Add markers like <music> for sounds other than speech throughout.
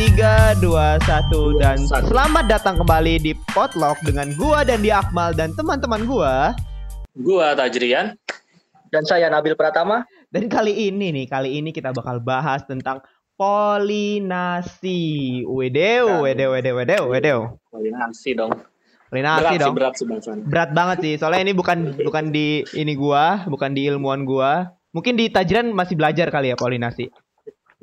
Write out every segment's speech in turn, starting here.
3, 2, 1 dan selamat datang kembali di Potluck dengan gua dan di Akmal dan teman-teman gua. Gua Tajrian dan saya Nabil Pratama. Dan kali ini nih, kali ini kita bakal bahas tentang polinasi. Wedeu, wedeu, wedeu, wedeu, wedeu. Polinasi dong. Polinasi berat dong. Sih, berat sih bahasannya. Berat banget sih. Soalnya ini bukan bukan di ini gua, bukan di ilmuwan gua. Mungkin di Tajrian masih belajar kali ya polinasi.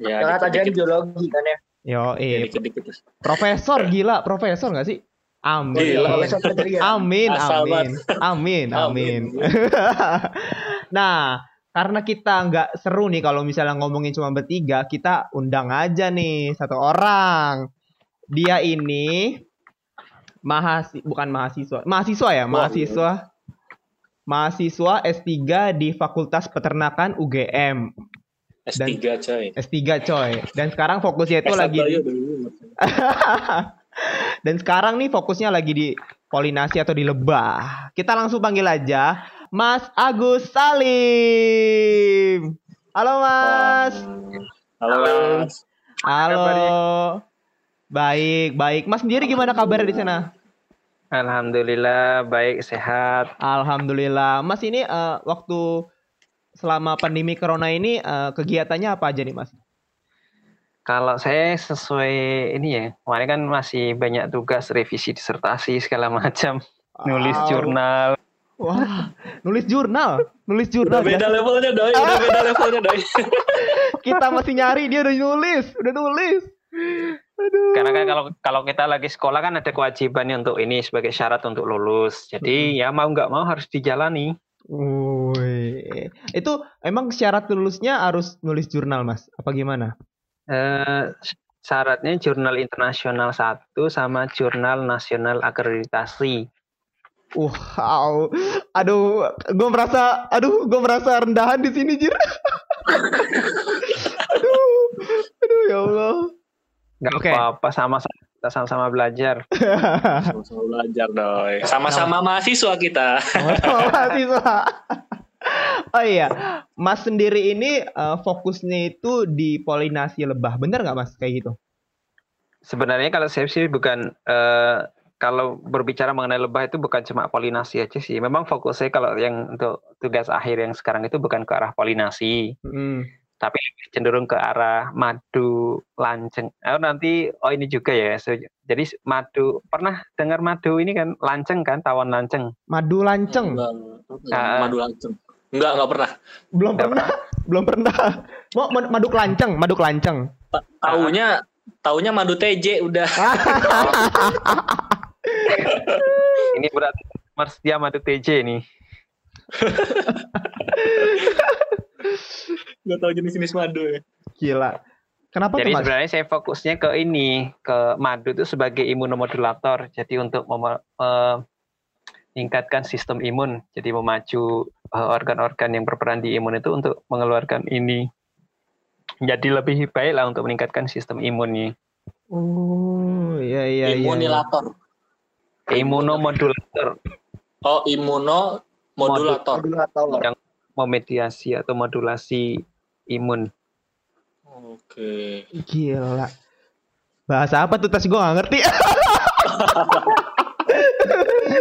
Ya, Karena dikit-dikit. biologi kan ya. Yo, Ya, eh, dikit-dikit. profesor gila, profesor nggak sih? Amin. Gila. Profesor Tajrian. Amin, Asal amin, amin, amin. Amin. <laughs> nah, karena kita nggak seru nih kalau misalnya ngomongin cuma bertiga, kita undang aja nih satu orang. Dia ini mahasi bukan mahasiswa, mahasiswa ya, mahasiswa. Mahasiswa S3 di Fakultas Peternakan UGM. S3 coy. S3 coy. Dan sekarang fokusnya itu S1 lagi lulus. <laughs> Dan sekarang nih fokusnya lagi di polinasi atau di lebah. Kita langsung panggil aja Mas Agus Salim. Halo Mas. Halo, Mas. Halo. Baik, baik. Mas sendiri gimana kabarnya di sana? Alhamdulillah baik sehat. Alhamdulillah. Mas ini eh, waktu selama pandemi corona ini eh, kegiatannya apa aja nih Mas? Kalau saya sesuai ini ya, kemarin kan masih banyak tugas revisi disertasi segala <laughs> macam, nulis Wow. jurnal. Wah, nulis jurnal, nulis jurnal. Udah beda ya. levelnya doi, udah <laughs> beda levelnya doi. <laughs> Kita masih nyari dia udah nulis, udah nulis. Aduh. Karena kan kalau kalau kita lagi sekolah kan ada kewajibannya untuk ini sebagai syarat untuk lulus. Jadi ya mau nggak mau harus dijalani. Wih. Itu emang syarat lulusnya harus nulis jurnal, Mas? Apa gimana? Eh, syaratnya jurnal internasional satu sama jurnal nasional akreditasi. Wow. Aduh, gue merasa aduh, gue merasa rendahan di sini, Jir. <laughs> aduh. Aduh ya Allah. Oke. apa-apa sama-sama kita sama-sama belajar. <laughs> Sama-sama belajar doi. Sama-sama mahasiswa kita. Sama-sama mahasiswa. Oh iya, Mas sendiri ini eh, fokusnya itu di polinasi lebah, bener nggak Mas kayak gitu? Sebenarnya kalau saya sih bukan eh, kalau berbicara mengenai lebah itu bukan cuma polinasi aja sih. Memang fokusnya kalau yang untuk tugas akhir yang sekarang itu bukan ke arah polinasi, Hmm. Tapi lebih cenderung ke arah madu lanceng. Oh nanti oh ini juga ya. So, jadi madu pernah dengar madu ini kan lanceng kan tawon lanceng. Madu lanceng. Enggak, Ah. Madu lanceng. Enggak, enggak pernah. Belum Nggak pernah, <laughs> belum pernah. Mau mad- madu lanceng, madu lanceng. Ta- Taunya taunya madu TJ udah. <laughs> Ini berarti Marsdia madu TJ nih. <laughs> Enggak tahu jenis-jenis madu ya. Gila. Kenapa Jadi tuh Mas? sebenarnya saya fokusnya ke ini, ke madu itu sebagai imunomodulator. Jadi untuk meningkatkan sistem imun. Jadi memacu eh, organ-organ yang berperan di imun itu untuk mengeluarkan ini. Jadi lebih baik lah untuk meningkatkan sistem imunnya. Oh, iya iya iya. Imunilator. Imunomodulator Oh, imuno modulator. Modulator. Memediasi atau modulasi imun. Oke. Gila. Bahasa apa tuh tas gue gak ngerti. <laughs>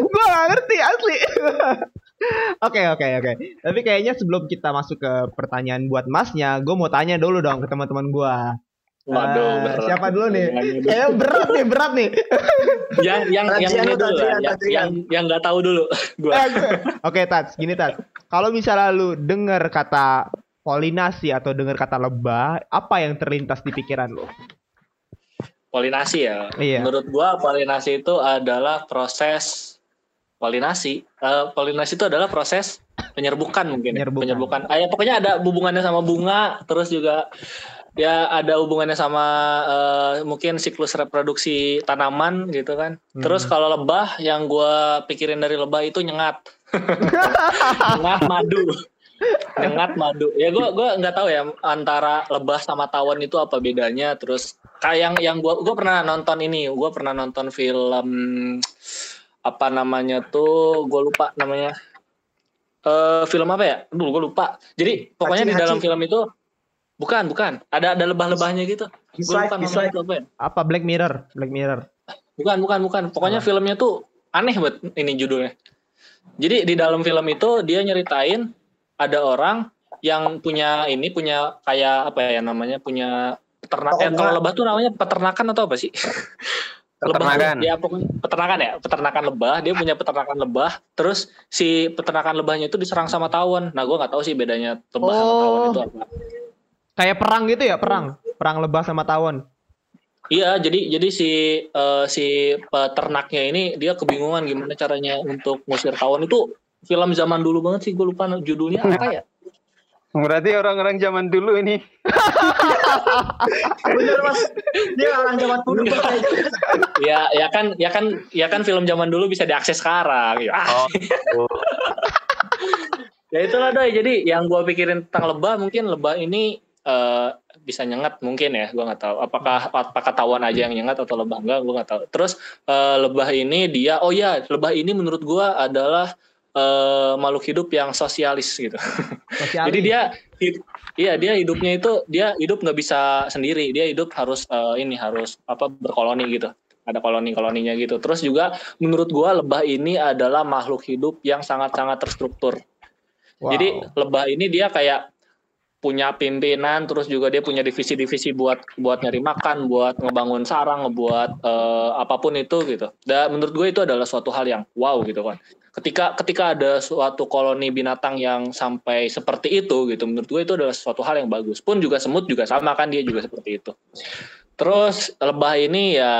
gue gak ngerti asli. Oke oke oke. Tapi kayaknya sebelum kita masuk ke pertanyaan buat masnya, gue mau tanya dulu dong ke teman-teman gue. Waduh, berat. siapa dulu nih? Kayaknya berat nih, berat nih. yang yang yang ini dulu lah, yang yang nggak tahu dulu. Gua. <laughs> Oke, Tats, gini Tats. Kalau misalnya lu denger kata polinasi atau denger kata lebah, apa yang terlintas di pikiran lu? Polinasi ya. Iya. Menurut gua polinasi itu adalah proses polinasi. Eh, polinasi itu adalah proses penyerbukan mungkin. ya. Penyerbukan. Penyerbukan. Ah, ya, pokoknya ada hubungannya sama bunga, terus juga ya ada hubungannya sama eh, mungkin siklus reproduksi tanaman gitu kan. Hmm. Terus kalau lebah yang gua pikirin dari lebah itu nyengat. Nyengat madu. nyengat madu. Ya gua gua nggak tahu ya antara lebah sama tawon itu apa bedanya. Terus kayak yang yang gua gua pernah nonton ini, gua pernah nonton film apa namanya tuh, gua lupa namanya. Eh film apa ya? Aduh, gua lupa. Jadi pokoknya Hachi, di dalam Hachi. film itu Bukan, bukan. Ada ada lebah-lebahnya gitu. Gue lupa namanya apa ya. Apa Black Mirror? Black Mirror. Bukan, bukan, bukan. Pokoknya Apa? filmnya tuh aneh banget ini judulnya. Jadi di dalam film itu dia nyeritain ada orang yang punya ini punya kayak apa ya namanya punya peternak eh, kalau lebah tuh namanya peternakan atau apa sih? <laughs> Peternakan. Lebah, ya pokoknya peternakan ya, peternakan lebah. Dia punya peternakan lebah. Terus si peternakan lebahnya itu diserang sama tawon. Nah, gua nggak tahu sih bedanya lebah sama tawon Oh. itu apa. Kayak perang gitu ya, perang. Perang lebah sama tawon. Iya, jadi jadi si eh, si peternaknya ini dia kebingungan gimana caranya untuk ngusir tawon itu film zaman dulu banget sih, gue lupa judulnya apa ya. <laughs> Berarti orang-orang zaman dulu ini <laughs> Bener mas, dia orang zaman dulu. Mas. ya ya kan ya kan ya kan film zaman dulu bisa diakses sekarang. Ya, ah, oh, <laughs> ya itulah doi. Jadi yang gua pikirin tentang lebah mungkin lebah ini eh, bisa nyengat mungkin ya, gua nggak tahu. Apakah apakah tawon aja yang nyengat atau lebah enggak, gua nggak tahu. Terus eh, lebah ini dia, oh ya lebah ini menurut gua adalah eh, makhluk hidup yang sosialis gitu. <laughs> Sosialis. Jadi dia iya dia hidupnya itu dia hidup nggak bisa sendiri. Dia hidup harus eh, ini harus apa berkoloni gitu. Ada koloni-koloninya gitu. Terus juga menurut gua lebah ini adalah makhluk hidup yang sangat-sangat terstruktur. Wow. Jadi lebah ini dia kayak punya pimpinan, terus juga dia punya divisi-divisi buat buat nyari makan, buat ngebangun sarang, ngebuat eh, apa pun itu gitu. Dan menurut gue itu adalah suatu hal yang wow gitu kan. Ketika ketika ada suatu koloni binatang yang sampai seperti itu gitu, menurut gue itu adalah suatu hal yang bagus. Pun juga semut juga sama kan dia juga seperti itu. Terus lebah ini ya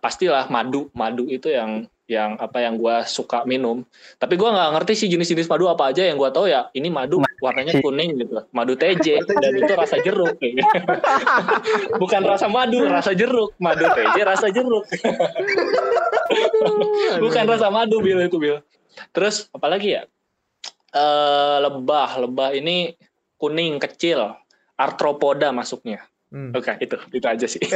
pastilah madu, madu itu yang yang apa yang gua suka minum. Tapi gua nggak ngerti sih jenis-jenis madu apa aja yang gua tahu ya ini madu warnanya kuning gitu. Madu TJ dan itu rasa jeruk. <laughs> Bukan rasa madu, rasa jeruk. Madu TJ rasa jeruk. Bukan rasa madu Bil itu Bil. Terus apalagi ya? Eh lebah, lebah ini kuning kecil. Arthropoda masuknya. Hmm. Oke, itu itu aja sih. <laughs>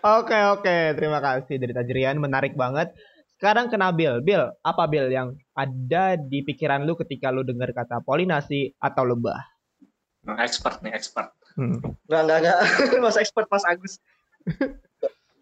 Oke oke, terima kasih dari Tajrian, menarik banget. Sekarang ke Nabil, Bil, apa Bil yang ada di pikiran lu ketika lu dengar kata polinasi atau lebah? Nah, expert nih, expert. Hmm. Enggak, enggak, enggak. <laughs> Mas expert Mas Agus.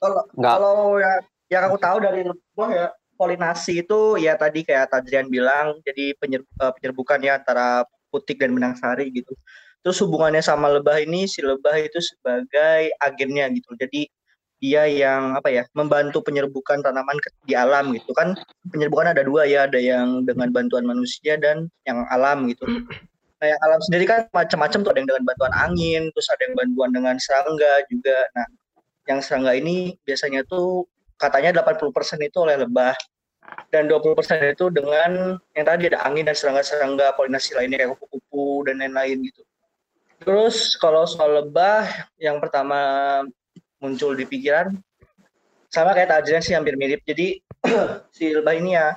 Kalau kalau ya yang aku tahu dari lebah ya polinasi itu ya tadi kayak Tadrian bilang jadi penyer, eh, penyerbukan ya antara putik dan benang sari gitu. Terus hubungannya sama lebah ini si lebah itu sebagai agennya gitu. Jadi dia yang apa ya membantu penyerbukan tanaman di alam gitu kan penyerbukan ada dua ya ada yang dengan bantuan manusia dan yang alam gitu Nah, yang alam sendiri kan macam-macam tuh ada yang dengan bantuan angin, terus ada yang bantuan dengan serangga juga. Nah, yang serangga ini biasanya tuh katanya 80% itu oleh lebah dan 20% itu dengan yang tadi ada angin dan serangga-serangga polinasi lainnya kayak kupu-kupu dan lain-lain gitu. Terus kalau soal lebah yang pertama muncul di pikiran sama kayak Tajrian sih hampir mirip. Jadi <clears throat> si lebah ini ya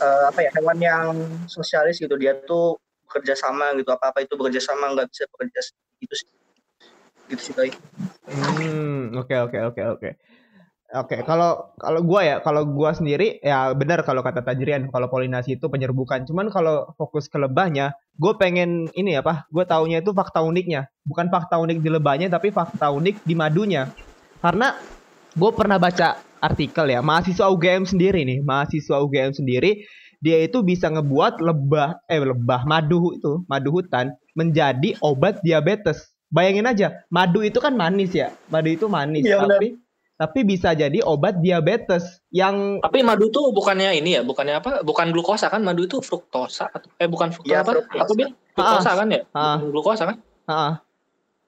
eh, apa ya hewan yang sosialis gitu dia tuh bekerja sama gitu apa apa itu bekerja sama nggak bisa bekerja gitu sih gitu sih Doi. Hmm, oke oke oke oke. Oke, kalau kalau gua ya, kalau gua sendiri ya benar kalau kata Tajrian kalau polinasi itu penyerbukan. Cuman kalau fokus ke lebahnya, gue pengen ini apa? Gue taunya itu fakta uniknya, bukan fakta unik di lebahnya tapi fakta unik di madunya. Karena gue pernah baca artikel ya, mahasiswa UGM sendiri nih, mahasiswa UGM sendiri dia itu bisa ngebuat lebah eh lebah madu itu, madu hutan menjadi obat diabetes. Bayangin aja, madu itu kan manis ya. Madu itu manis, benar. tapi tapi bisa jadi obat diabetes yang Tapi madu tuh bukannya ini ya, bukannya apa? Bukan glukosa kan? Madu itu fruktosa atau eh bukan fruktosa Iya, apa? fruktosa. Apa bil? Fruktosa kan ya? Ah. Glukosa kan? ah,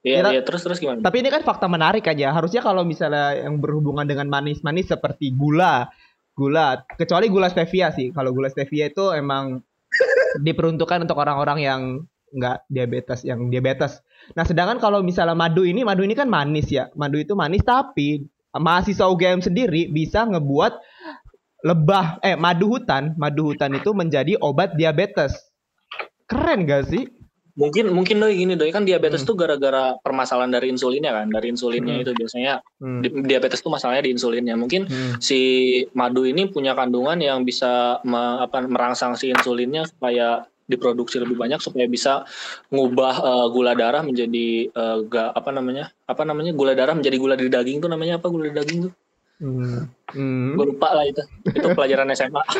Iya, Kira- iya, terus terus gimana? Tapi ini kan fakta menarik aja. Harusnya kalau misalnya yang berhubungan dengan manis-manis seperti gula, gula, kecuali gula stevia sih. Kalau gula stevia itu emang <laughs> diperuntukkan untuk orang-orang yang nggak diabetes, yang diabetes. Nah, sedangkan kalau misalnya madu ini, madu ini kan manis ya. Madu itu manis tapi mahasiswa UGM sendiri bisa ngebuat lebah, eh madu hutan, madu hutan itu menjadi obat diabetes. Keren gak sih? Mungkin mungkin doi gini doi kan diabetes Hmm. tuh gara-gara permasalahan dari insulinnya kan. Dari insulinnya Hmm. itu biasanya Hmm. di- diabetes tuh masalahnya di insulinnya. Mungkin Hmm. si madu ini punya kandungan yang bisa me- apa, merangsang si insulinnya supaya diproduksi lebih banyak supaya bisa ngubah uh, gula darah menjadi uh, ga, apa namanya apa namanya gula darah menjadi gula di daging tuh namanya apa gula di daging tuh hmm. Hmm. gue lupa lah itu itu pelajaran SMA <laughs>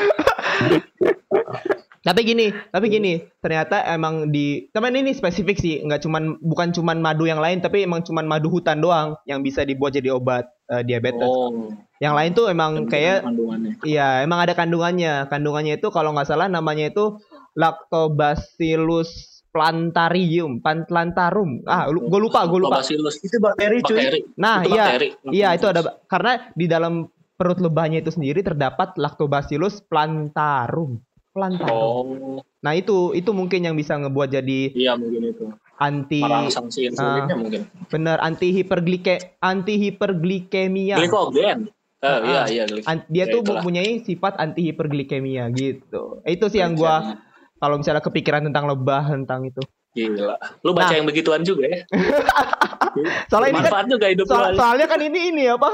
tapi gini tapi gini ternyata emang di teman ini spesifik sih nggak cuman bukan cuman madu yang lain tapi emang cuman madu hutan doang yang bisa dibuat jadi obat uh, diabetes oh. yang lain tuh emang kayak iya emang ada kandungannya kandungannya itu kalau nggak salah namanya itu Lactobacillus plantarium, plantarum. Ah, gue lupa, gue lupa. Lactobacillus itu bakteri, cuy. Bakteri. Nah, itu iya. Bakteri. Iya, itu ada karena di dalam perut lebahnya itu sendiri terdapat Lactobacillus plantarum. Plantarum. Oh. Nah, itu itu mungkin yang bisa ngebuat jadi Iya, mungkin itu. Anti insulinnya uh, mungkin. Bener, anti hiperglike anti hiperglikemia. Glikogen. Oh, iya, iya, dia ya, tuh itulah. mempunyai sifat anti hiperglikemia gitu. Itu sih yang gua kalau misalnya kepikiran tentang lebah tentang itu. Gila. Lu baca nah. yang begituan juga ya. <laughs> soalnya ini kan, juga hidup soal, soalnya kan ini ini apa?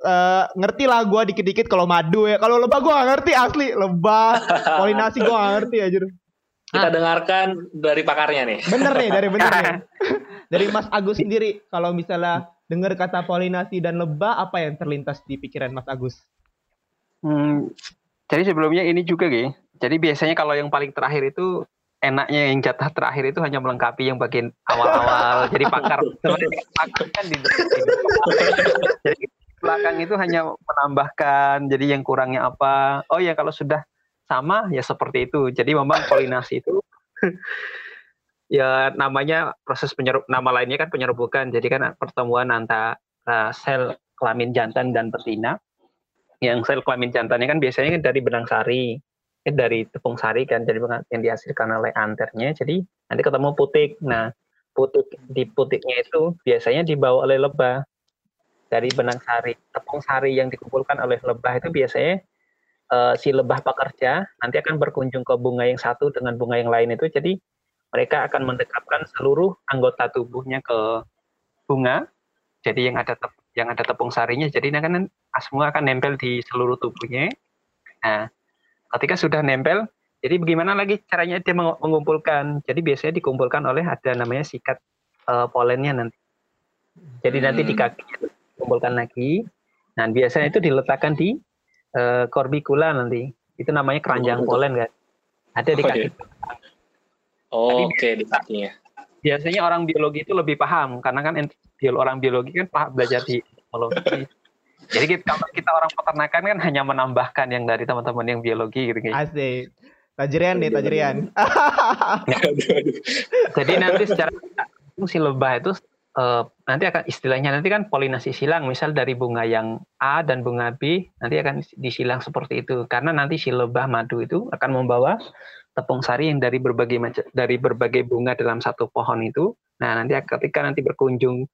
Uh, ngerti lah gue dikit-dikit kalau madu ya. Kalau lebah gue gak ngerti asli. Lebah, <laughs> polinasi gue gak ngerti aja. Kita ah. dengarkan dari pakarnya nih. Bener nih, dari bener nih. <laughs> Dari Mas Agus sendiri, kalau misalnya dengar kata polinasi dan lebah, apa yang terlintas di pikiran Mas Agus? Hmm, jadi sebelumnya ini juga, Gi. Jadi biasanya kalau yang paling terakhir itu enaknya yang jatah terakhir itu hanya melengkapi yang bagian awal-awal. jadi pakar <laughs> sebenarnya pakar kan di, jadi belakang itu hanya menambahkan. Jadi yang kurangnya apa? Oh ya kalau sudah sama ya seperti itu. Jadi memang polinasi itu <laughs> ya namanya proses penyerup nama lainnya kan penyerupukan. Jadi kan pertemuan antara sel kelamin jantan dan betina. Yang sel kelamin jantannya kan biasanya kan dari benang sari dari tepung sari kan jadi yang dihasilkan oleh anternya jadi nanti ketemu putik. Nah putik di putiknya itu biasanya dibawa oleh lebah. Dari benang sari tepung sari yang dikumpulkan oleh lebah itu biasanya uh, si lebah pekerja nanti akan berkunjung ke bunga yang satu dengan bunga yang lain itu. Jadi mereka akan mendekapkan seluruh anggota tubuhnya ke bunga. Jadi yang ada yang ada tepung sarinya. Jadi kan semua akan nempel di seluruh tubuhnya. Nah ketika sudah nempel jadi bagaimana lagi caranya dia mengumpulkan? Jadi biasanya dikumpulkan oleh ada namanya sikat uh, polennya nanti. Jadi hmm. nanti di hmm. kaki dikumpulkan lagi. Nah biasanya itu diletakkan di uh, korbikula nanti. Itu namanya keranjang oh, polen kan? Ada di kaki. oh, oke okay, di kakinya. Biasanya orang biologi itu lebih paham karena kan orang biologi kan paham belajar di biologi <laughs> jadi kita, kalau kita orang peternakan kan hanya menambahkan yang dari teman-teman yang biologi gitu. Asik. Tajrian nih, tajrian. <laughs> <laughs> Jadi nanti secara si lebah itu uh, nanti akan istilahnya nanti kan polinasi silang misal dari bunga yang A dan bunga B nanti akan disilang seperti itu karena nanti si lebah madu itu akan membawa tepung sari yang dari berbagai macam dari berbagai bunga dalam satu pohon itu nah nanti ketika nanti berkunjung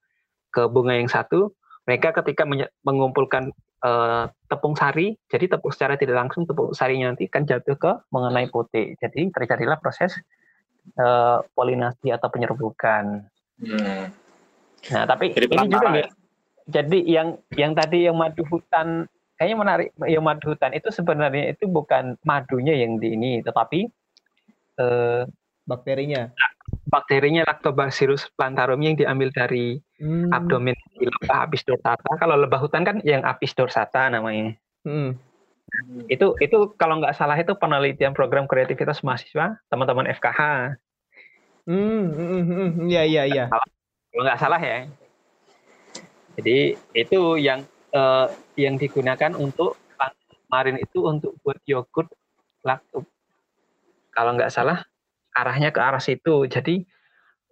ke bunga yang satu mereka ketika mengumpulkan uh, tepung sari, jadi tepung secara tidak langsung tepung sarinya nanti kan jatuh ke mengenai putih. Jadi terjadilah proses uh, polinasi atau penyerbukan. Hmm. Nah, tapi jadi ini juga ya. Jadi yang yang tadi yang madu hutan kayaknya menarik yang madu hutan itu sebenarnya itu bukan madunya yang di ini, tetapi uh, bakterinya bakterinya Lactobacillus plantarum yang diambil dari hmm. abdomen di lebah apis dorsata. Kalau lebah hutan kan yang apis dorsata namanya. Hmm. Itu itu kalau nggak salah itu penelitian program kreativitas mahasiswa teman-teman FKH. Hmm, hmm, hmm, iya iya iya. Kalau nggak salah ya. Jadi itu yang uh, yang digunakan untuk kemarin itu untuk buat yogurt. Kalau nggak salah arahnya ke arah situ. Jadi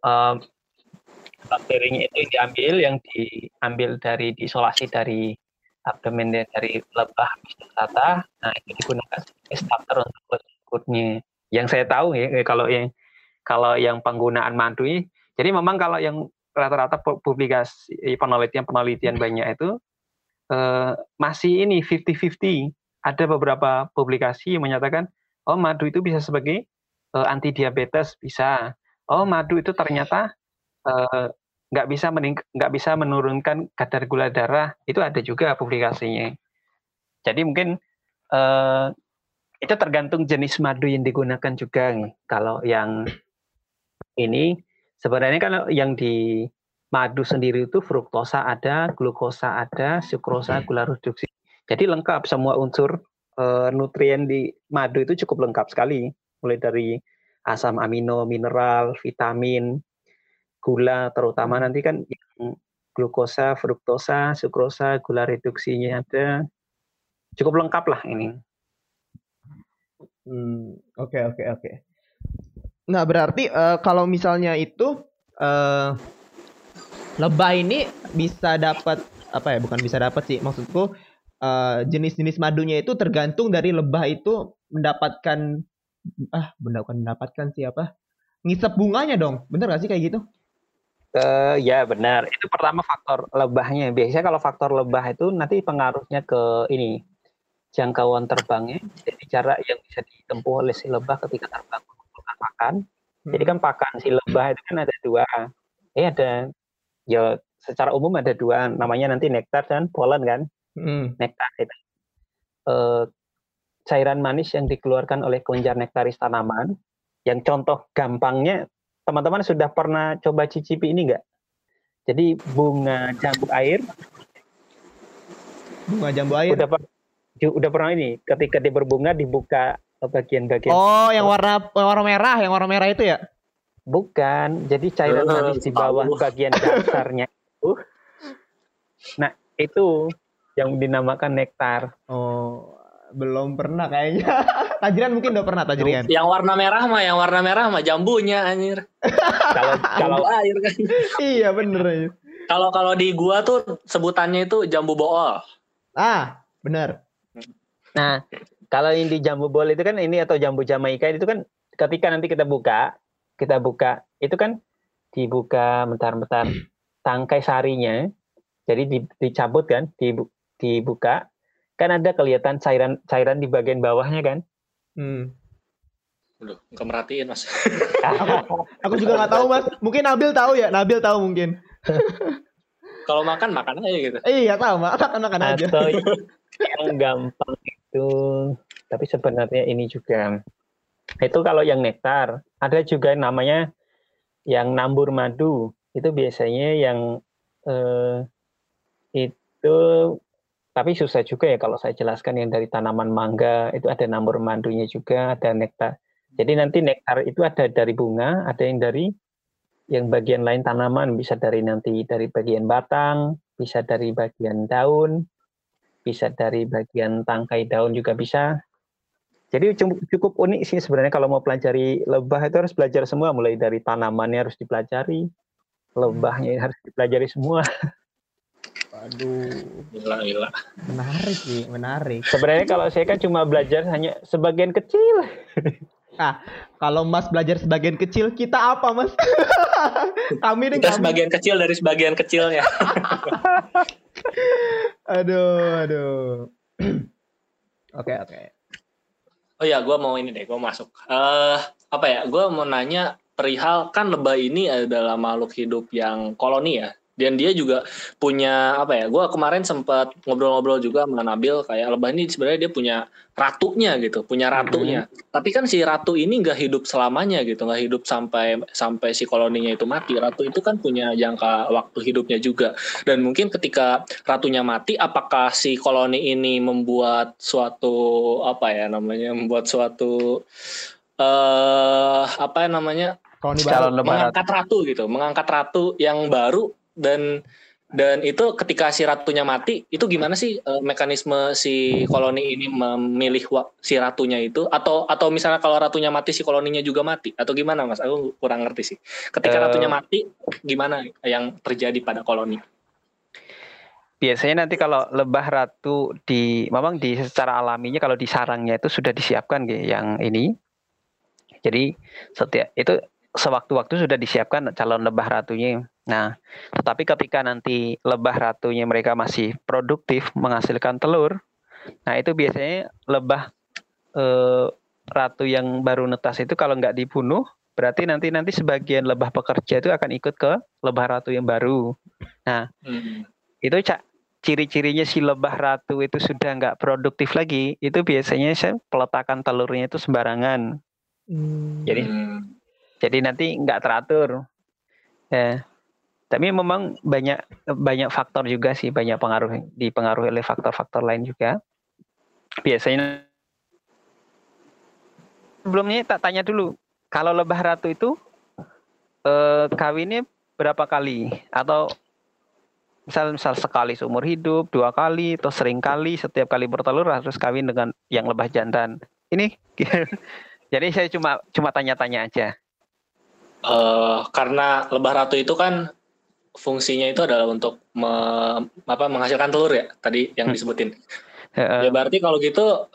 um, bakterinya itu diambil yang diambil dari diisolasi dari abdomen dari lebah mistata. Nah itu digunakan sebagai starter untuk berikutnya. Yang saya tahu ya kalau yang kalau yang penggunaan madu jadi memang kalau yang rata-rata publikasi penelitian-penelitian banyak itu eh, masih ini 50-50. Ada beberapa publikasi yang menyatakan oh madu itu bisa sebagai anti diabetes bisa. Oh madu itu ternyata uh, nggak bisa mening nggak bisa menurunkan kadar gula darah itu ada juga publikasinya. Jadi mungkin uh, itu tergantung jenis madu yang digunakan juga nih. Kalau yang ini sebenarnya kan yang di madu sendiri itu fruktosa ada, glukosa ada, sukrosa, gula reduksi. Jadi lengkap semua unsur uh, nutrien di madu itu cukup lengkap sekali, mulai dari asam amino, mineral, vitamin, gula, terutama nanti kan yang glukosa, fruktosa, sukrosa, gula reduksinya ada, cukup lengkap lah ini. Hmm, oke oke oke. Nah berarti uh, kalau misalnya itu uh, lebah ini bisa dapat apa ya? Bukan bisa dapat sih, maksudku jenis eh, jenis-jenis madunya itu tergantung dari lebah itu mendapatkan ah mendapatkan mendapatkan siapa? Ngisep bunganya dong, bener gak sih kayak gitu? Uh, ya benar. Itu pertama faktor lebahnya. Biasanya kalau faktor lebah itu nanti pengaruhnya ke ini jangkauan terbangnya. Jadi cara yang bisa ditempuh oleh si lebah ketika terbang mengumpulkan pakan. Hmm. Jadi kan pakan si lebah itu kan ada dua. Eh ada ya secara umum ada dua namanya nanti nektar dan polen kan hmm. nektar itu uh, cairan manis yang dikeluarkan oleh kelenjar nektaris tanaman yang contoh gampangnya teman-teman sudah pernah coba cicipi ini enggak jadi bunga jambu air. Bunga jambu air. Udah udah pernah ini ketika dia berbunga dibuka bagian-bagian. Oh yang warna warna merah yang warna merah itu ya? Bukan, jadi cairan uh, manis di bawah tahu. bagian dasarnya. Itu. <laughs> Nah, itu yang dinamakan nektar. Oh, belum pernah kayaknya. <laughs> Tajrian mungkin udah pernah Tajrian. Yang warna merah mah, yang warna merah mah jambunya anjir. kalau <laughs> kalau air kan. iya bener. Kalau kalau di gua tuh sebutannya itu jambu bool. Ah, bener. Nah, kalau yang di jambu bool itu kan ini atau jambu Jamaika itu kan ketika nanti kita buka kita buka itu kan dibuka bentar-bentar tangkai sarinya jadi dicabut kan dibuka kan ada kelihatan cairan cairan di bagian bawahnya kan hmm. Udah, nggak merhatiin mas. aku, <laughs> aku juga nggak tahu mas. Mungkin Nabil tahu ya. Nabil tahu mungkin. <laughs> Kalau makan makan aja gitu. Iya tahu makan makan aja. Atau <laughs> yang gampang itu, tapi sebenarnya ini juga itu kalau yang nektar. Ada juga namanya yang nambur madu. Itu biasanya yang eh, itu tapi susah juga ya kalau saya jelaskan yang dari tanaman mangga itu ada nambur madunya juga, ada nektar. Jadi nanti nektar itu ada dari bunga, ada yang dari yang bagian lain tanaman, bisa dari nanti dari bagian batang, bisa dari bagian daun, bisa dari bagian tangkai daun juga bisa. Jadi cukup unik sih sebenarnya kalau mau pelajari lebah itu harus belajar semua mulai dari tanamannya harus dipelajari, lebahnya harus dipelajari semua. <laughs> Aduh, gila gila. Menarik nih, menarik. Sebenarnya kalau saya kan cuma belajar hanya sebagian kecil. Nah, kalau Mas belajar sebagian kecil, kita apa, Mas? <laughs> kami nih kita kami. sebagian kecil dari sebagian kecilnya. <laughs> aduh, aduh. <clears throat> Oke, oke. Okay, okay. Oh ya, gue mau ini deh, gue masuk. Uh, apa ya? Gue mau nanya perihal kan lebah ini adalah makhluk hidup yang koloni ya dan dia juga punya apa ya gue kemarin sempat ngobrol-ngobrol juga sama Nabil kayak lebah ini sebenarnya dia punya ratunya gitu punya ratunya. Mm-hmm. tapi kan si ratu ini nggak hidup selamanya gitu nggak hidup sampai sampai si koloninya itu mati. Ratu itu kan punya jangka waktu hidupnya juga. Dan mungkin ketika ratunya mati apakah si koloni ini membuat suatu apa ya namanya membuat suatu eh uh, apa namanya koloni baru mengangkat ratu gitu mengangkat ratu yang baru dan dan itu ketika si ratunya mati itu gimana sih uh, mekanisme si koloni ini memilih si ratunya itu? Atau atau misalnya kalau ratunya mati si koloninya juga mati? Atau gimana mas? Aku kurang ngerti sih. Ketika uh, ratunya mati gimana yang terjadi pada koloni? Biasanya nanti kalau lebah ratu di memang di secara alaminya kalau di sarangnya itu sudah disiapkan gitu yang ini. Jadi setiap itu sewaktu-waktu sudah disiapkan calon lebah ratunya. Nah, tetapi ketika nanti lebah ratunya mereka masih produktif menghasilkan telur, nah itu biasanya lebah eh, ratu yang baru netas itu kalau nggak dibunuh, berarti nanti nanti sebagian lebah pekerja itu akan ikut ke lebah ratu yang baru. Nah, hmm. itu ciri-cirinya si lebah ratu itu sudah nggak produktif lagi, itu biasanya saya peletakan telurnya itu sembarangan. Hmm. Jadi Hmm. jadi nanti nggak teratur. Ya. Tapi memang banyak banyak faktor juga sih, banyak pengaruh dipengaruhi oleh faktor-faktor lain juga. Biasanya sebelumnya tak tanya dulu, kalau lebah ratu itu eh, kawinnya berapa kali atau misal misal sekali seumur hidup, dua kali atau sering kali setiap kali bertelur harus kawin dengan yang lebah jantan. Ini <laughs> jadi saya cuma cuma tanya-tanya aja. Eh, karena lebah ratu itu kan fungsinya itu adalah untuk me- apa menghasilkan telur ya tadi yang Hmm. disebutin. Heeh. Ya berarti kalau gitu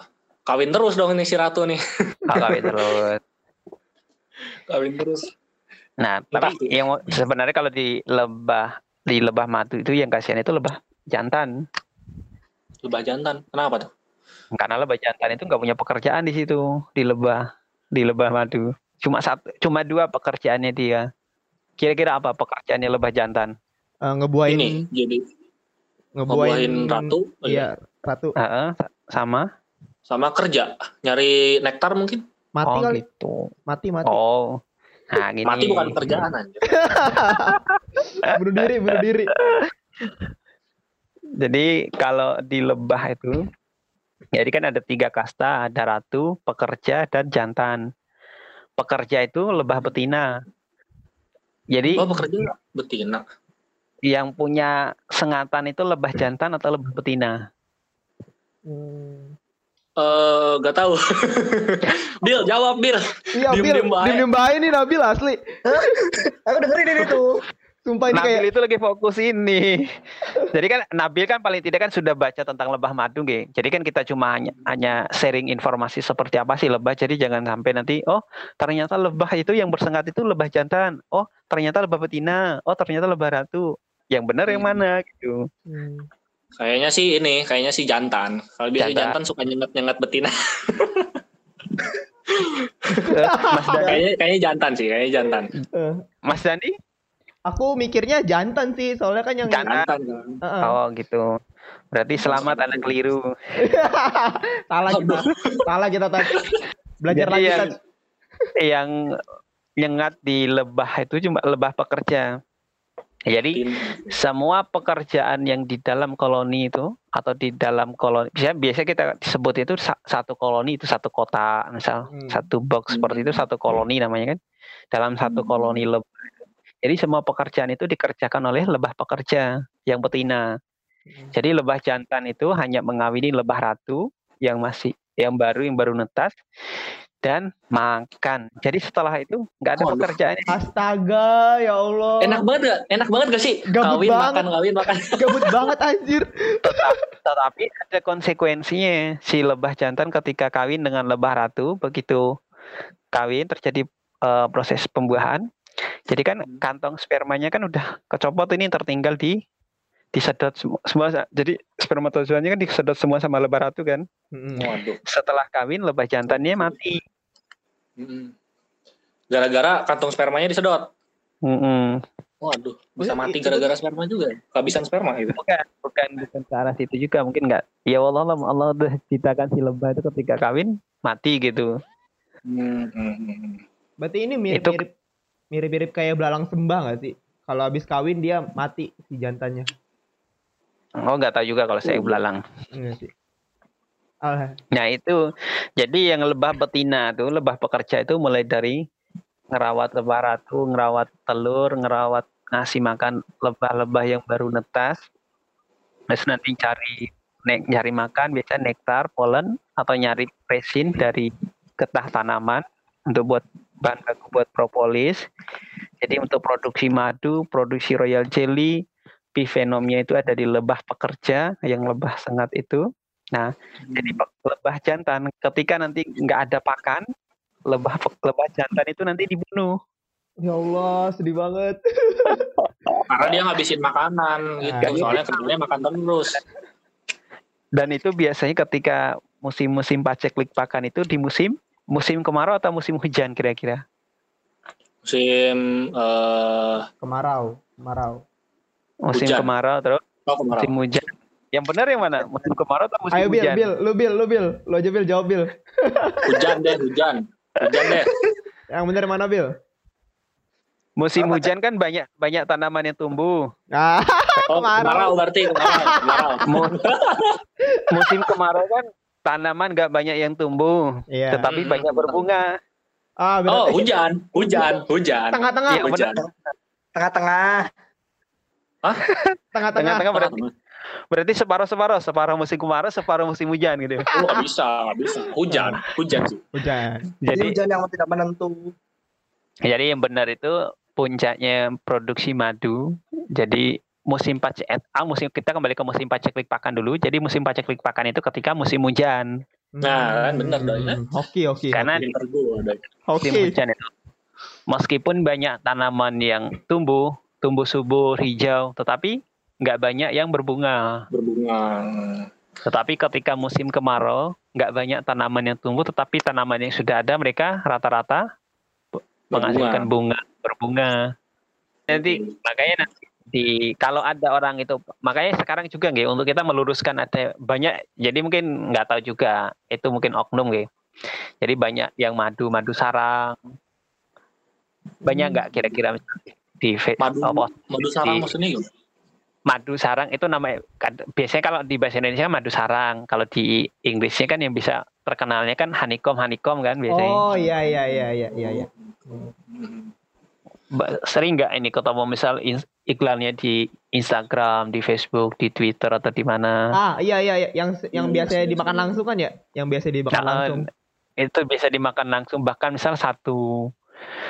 kawin terus dong ini si ratu nih. Oh, kawin terus. <laughs> kawin terus. Nah, tapi yang sebenarnya kalau di lebah di lebah madu itu yang kasihan itu lebah jantan. Lebah jantan. Kenapa tuh? Karena lebah jantan itu nggak punya pekerjaan di situ di lebah di lebah madu. Cuma satu, cuma dua pekerjaannya dia. Kira-kira apa pekerjaannya lebah jantan? Eh, ngebuain Ini jadi ngebuain ngebuahin ratu oh Iya, ratu Heeh, sa- sama. sama kerja nyari nektar mungkin. mati oh kali. gitu. Mati mati. Oh. Nah, gini. Mati bukan kerjaan anjir. <laughs> Bunuh diri, bunuh diri. Jadi kalau di lebah itu, jadi kan ada tiga kasta, ada ratu, pekerja, dan jantan. Pekerja itu lebah betina. Jadi Oh bekerja betina. yang punya sengatan itu lebah jantan atau lebah betina? Hmm. Eh gak tahu. <laughs> Bil jawab Bil. Iya, Bil. diem baik nih Nabil asli. Aku dengerin ini tuh. Sumpah ini kayak Nabil itu lagi fokus ini. <laughs> Jadi kan Nabil kan paling tidak kan sudah baca tentang lebah madu, Ge. Jadi kan kita cuma hanya, hanya sharing informasi seperti apa sih lebah. Jadi jangan sampai nanti, oh ternyata lebah itu yang bersengat itu lebah jantan. Oh ternyata lebah betina. Oh ternyata lebah ratu. Yang benar yang Hmm. mana gitu. Hmm. Kayaknya sih ini, kayaknya sih jantan. Kalau biasa Jantan. jantan suka nyengat-nyengat betina. <laughs> Eh, Mas Dani, kayaknya kayaknya jantan sih, kayaknya jantan. Eh, Mas Dani? Aku mikirnya jantan sih, soalnya kan yang Jantan. Jantan. kan. Heeh. Oh gitu. Berarti selamat anda keliru. <laughs> salah kita. salah kita tadi. Belajar Jadi lagi yang, Tat. yang nyengat di lebah itu cuma lebah pekerja. Jadi semua pekerjaan yang di dalam koloni itu atau di dalam koloni biasa biasa kita disebut itu sa- satu koloni itu satu kota misal Hmm. satu box seperti itu satu koloni namanya kan dalam satu Hmm. koloni lebah jadi semua pekerjaan itu dikerjakan oleh lebah pekerja yang betina Hmm. jadi lebah jantan itu hanya mengawini lebah ratu yang masih yang baru yang baru netas dan makan jadi setelah itu nggak ada Waduh. pekerjaan Astaga, ya Allah. Enak banget gak? Enak banget gak sih? Gabut kawin banget. makan, kawin makan. <laughs> Gabut banget anjir. tetapi ada konsekuensinya si lebah jantan ketika kawin dengan lebah ratu begitu kawin terjadi eh, proses pembuahan jadi kan Hmm. kantong spermanya kan udah kecopot ini tertinggal di disedot semua, semua jadi spermatozoanya kan disedot semua sama lebah ratu kan. Waduh. setelah kawin lebah jantannya mati Mm-mm. Gara-gara kantong spermanya disedot. Mm-mm. Waduh, bisa Maksudnya mati itu- gara-gara sperma juga. Kehabisan sperma gitu. bukan bukan bukan ke arah situ juga mungkin nggak ya Allah Allah udah ciptakan si lebah itu ketika kawin mati gitu Hmm, hmm, hmm. Berarti ini Itu- mirip-mirip mirip-mirip kayak belalang sembah gak sih? Kalau habis kawin dia mati si jantannya. oh nggak tahu juga kalau saya belalang Enggak sih. Ah, Nah itu, jadi yang lebah betina tuh, lebah pekerja itu mulai dari ngerawat lebah ratu, ngerawat telur, ngerawat ngasih makan lebah-lebah yang baru netas. Terus nanti cari nek nyari makan biasa nektar, polen atau nyari resin dari getah tanaman untuk buat bahan baku buat propolis. Jadi untuk produksi madu, produksi royal jelly, pivenomnya itu ada di lebah pekerja yang lebah sengat itu. Jadi pe- lebah jantan ketika nanti nggak ada pakan, lebah lebah jantan itu nanti dibunuh. ya Allah, sedih banget. <laughs> Karena dia ngabisin makanan gitu. Ah. Soalnya kerjanya makan terus. Dan itu biasanya ketika musim-musim paceklik pakan itu di musim musim kemarau atau musim hujan kira-kira. Musim eh Kemarau, kemarau. Musim Hujan. kemarau terus oh, kemarau. musim hujan. Yang benar yang mana? Musim kemarau atau musim Ayo Bil, hujan? Bil, lu Bil, lu Bil. Lu aja Bil jawab Bil. Hujan deh, hujan. Hujan deh. <laughs> Yang benar mana Bil? Musim Apa, hujan kan banyak banyak tanaman yang tumbuh. Ah, <laughs> Oh, Kemarau. kemarau berarti kemarau. kemarau. Mu- <laughs> musim kemarau kan tanaman nggak banyak yang tumbuh, iya. tetapi Hmm. banyak berbunga. Ah, Oh, hujan, hujan, hujan. tengah-tengah, Iya, Hujan. Tengah-tengah. tengah-tengah. Tengah-tengah berarti berarti separuh-separuh, separuh musim kemarau, separuh musim hujan gitu. Oh, nggak bisa, nggak bisa. Hujan, hujan sih. Hujan. Jadi Jadi hujan yang tidak menentu. jadi yang benar itu puncaknya produksi madu. Jadi musim pacek ah, musim kita kembali ke musim paceklik pakan dulu. Jadi musim paceklik pakan itu ketika musim hujan. Nah, kan bener dong, ya. Hmm, Hoki, hoki. Karena doi. Hoki. musim hujan itu meskipun banyak tanaman yang tumbuh, tumbuh subur, hijau, tetapi nggak banyak yang berbunga. berbunga. Tetapi ketika musim kemarau, nggak banyak tanaman yang tumbuh, tetapi tanaman yang sudah ada mereka rata-rata menghasilkan bunga, berbunga. Nanti makanya nanti di kalau ada orang itu makanya sekarang juga nggih untuk kita meluruskan ada banyak jadi mungkin nggak tahu juga itu mungkin oknum nggih. Jadi banyak yang madu madu sarang. Banyak nggak kira-kira di Madu, apa, madu sarang di- maksudnya gimana? madu sarang itu namanya biasanya kalau di bahasa Indonesia madu sarang kalau di Inggrisnya kan yang bisa terkenalnya kan honeycomb honeycomb kan biasanya Oh, iya iya iya iya iya iya. Sering nggak ini ketemu misal iklannya di Instagram di Facebook di Twitter atau di mana Ah, iya iya iya yang yang Hmm, biasanya iya, dimakan iya. langsung kan ya? Yang biasa dimakan Nah, langsung. itu bisa dimakan langsung bahkan misal satu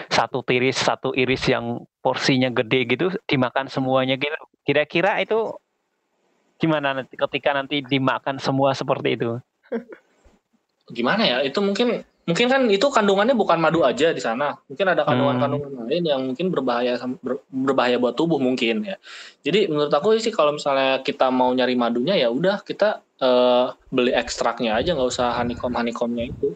satu tiris satu iris yang porsinya gede gitu dimakan semuanya gitu kira-kira itu gimana nanti ketika nanti dimakan semua seperti itu Gimana ya? Itu mungkin mungkin kan itu kandungannya bukan madu aja di sana. Mungkin ada kandungan-kandungan lain yang mungkin berbahaya ber- berbahaya buat tubuh mungkin ya. Jadi menurut aku sih kalau misalnya kita mau nyari madunya ya udah kita eh, beli ekstraknya aja nggak usah honeycomb honeycombnya itu.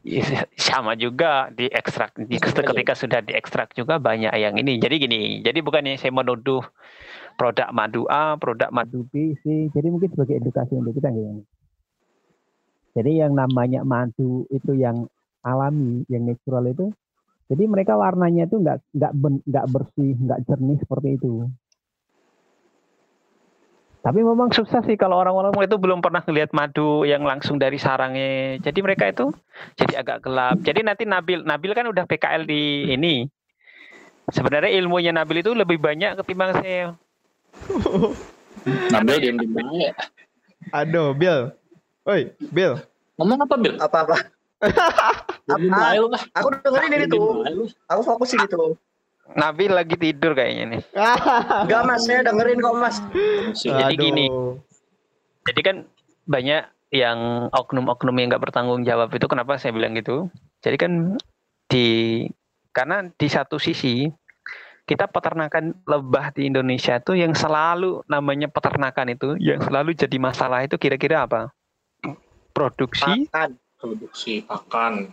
Iya, sama juga di ekstrak aja. ketika sudah diekstrak juga banyak yang ini jadi gini jadi bukannya saya menuduh produk madu A produk madu B C jadi mungkin sebagai edukasi untuk kita gitu jadi yang namanya madu itu yang alami yang natural itu jadi mereka warnanya itu nggak nggak nggak bersih nggak jernih seperti itu tapi memang susah sih kalau orang-orang itu belum pernah melihat madu yang langsung dari sarangnya jadi mereka itu jadi agak gelap. Jadi nanti Nabil Nabil kan udah PKL di ini. Sebenarnya ilmunya Nabil itu lebih banyak ketimbang saya. <laughs> Nabil diam diam aja. Aduh, Bill. Oi, Bill. Ngomong apa Bil? Apa-apa. <laughs> Apa? Aku dengerin ini tuh. Aku fokus ini tuh. Nabil lagi tidur kayaknya nih. <laughs> Enggak mas, saya dengerin kok mas. Jadi gini. Jadi kan banyak yang oknum-oknum yang nggak bertanggung jawab itu kenapa saya bilang gitu. Jadi kan di karena di satu sisi kita peternakan lebah di Indonesia itu yang selalu namanya peternakan itu yang selalu jadi masalah itu kira-kira apa? Produksi Makan. Produksi pakan.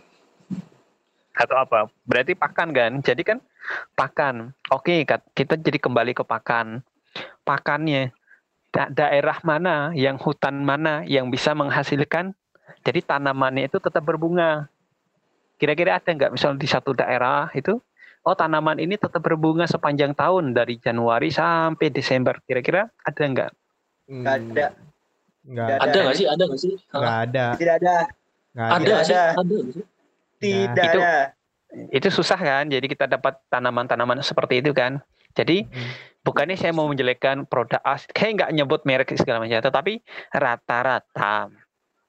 atau apa? Berarti pakan kan? Jadi kan pakan. Oke, kita jadi kembali ke pakan. Pakannya da- daerah mana, yang hutan mana yang bisa menghasilkan jadi tanamannya itu tetap berbunga. Kira-kira ada nggak misal di satu daerah itu oh tanaman ini tetap berbunga sepanjang tahun dari Januari sampai Desember. Kira-kira ada nggak? Nggak ada. Enggak Nggak ada. Ada nggak sih? Ada nggak sih? Enggak ada. Tidak ada. Nggak Ada ada. Ada nggak sih? Tidak Itu- ada. Itu susah kan? Jadi kita dapat tanaman-tanaman seperti itu kan. Jadi Hmm. bukannya saya mau menjelekkan produk A, kayak nggak nyebut merek segala macam, tetapi rata-rata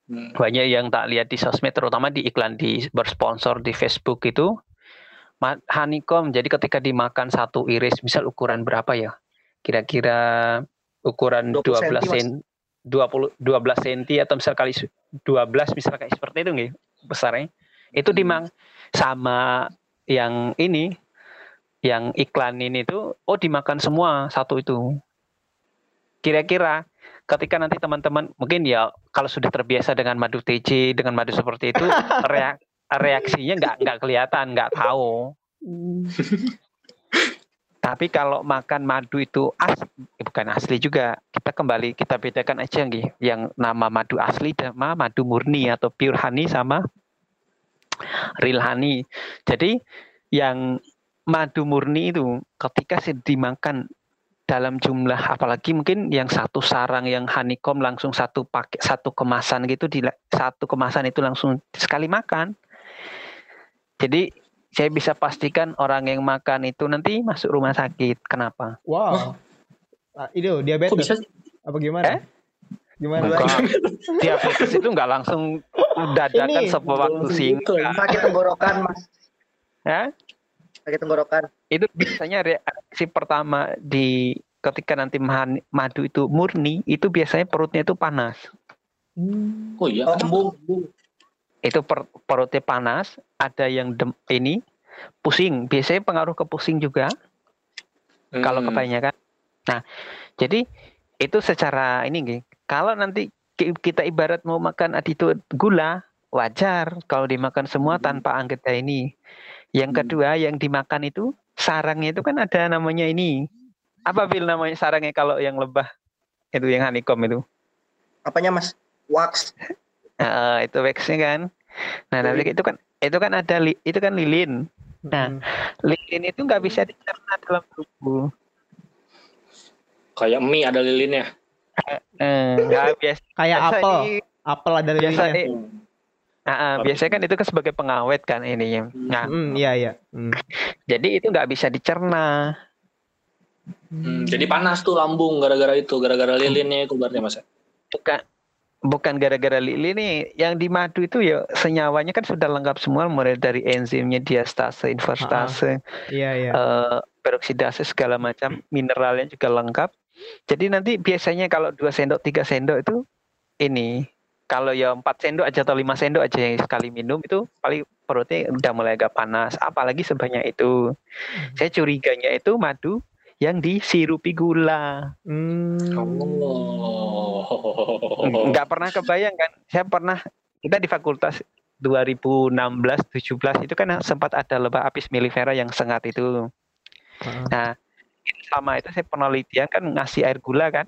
Hmm. banyak yang tak lihat di sosmed, terutama di iklan di bersponsor di Facebook itu honeycomb. Jadi ketika dimakan satu iris, misal ukuran berapa ya? Kira-kira ukuran 20 12 senti, Mas. sen 20 12 cm atau misal kali su- 12 misal kayak seperti itu nggih besarnya. Itu dimang sama yang ini yang iklan ini tuh oh dimakan semua satu itu. Kira-kira ketika nanti teman-teman mungkin ya kalau sudah terbiasa dengan madu TC dengan madu seperti itu <laughs> reak- reaksinya nggak nggak kelihatan nggak tahu Tapi kalau makan madu itu as, eh, bukan asli juga. Kita kembali kita bedakan aja nih yang nama madu asli sama madu murni atau pure honey sama real honey. Jadi yang madu murni itu ketika dimakan dalam jumlah apalagi mungkin yang satu sarang yang honeycomb langsung satu pakai satu kemasan gitu satu kemasan itu langsung sekali makan. Jadi saya bisa pastikan orang yang makan itu nanti masuk rumah sakit. Kenapa? Wow. Ah, itu diabetes. Kok bisa? Apa gimana? Eh? Gimana? Bukan. <laughs> Diabetes itu nggak langsung dadakan Ini, sebuah waktu belum singkat. Sakit tenggorokan, Mas. Ya? Sakit tenggorokan. itu biasanya reaksi pertama di ketika nanti madu itu murni itu biasanya perutnya itu panas Hmm. Oh iya. Oh, kembung. Itu per- perutnya panas ada yang dem, ini pusing biasanya pengaruh ke pusing juga kalau Hmm. kebanyakan nah jadi itu secara ini nih kalau nanti ki- kita ibarat mau makan itu gula wajar kalau dimakan semua Hmm. tanpa anggota ini yang Hmm. kedua yang dimakan itu sarangnya itu kan ada namanya ini apa bil namanya sarangnya kalau yang lebah itu yang honeycomb itu Apanya, Mas? Wax. Nah, itu waxnya kan nah nanti itu kan itu kan ada li- itu kan lilin Nah, Hmm. lilin itu nggak bisa dicerna dalam tubuh Kayak mie ada lilinnya. eh, nggak biasa Kayak biasa apel. ini- Apel ada biasa lilinnya. eh, ah, ah, biasanya kan itu kan sebagai pengawet kan ininya nah Hmm, iya iya. Hmm. jadi itu nggak bisa dicerna Hmm, jadi panas tuh lambung gara-gara itu, gara-gara lilinnya itu berarti mas. ya? bukan bukan gara-gara lilin nih yang di madu itu ya senyawanya kan sudah lengkap semua mulai dari enzimnya diastase inverstase Iya iya. eh, peroksidase segala macam mineralnya juga lengkap. Jadi nanti biasanya kalau dua sendok tiga sendok itu ini kalau ya empat sendok aja atau lima sendok aja yang sekali minum itu paling perutnya udah mulai agak panas apalagi sebanyak itu. Saya curiganya itu madu yang disirupi gula Hmm. Oh. nggak pernah kebayang kan saya pernah kita di fakultas 2016-17 itu kan sempat ada lebah apis mellifera yang sengat itu Heeh. Nah, sama itu saya penelitian kan ngasih air gula kan.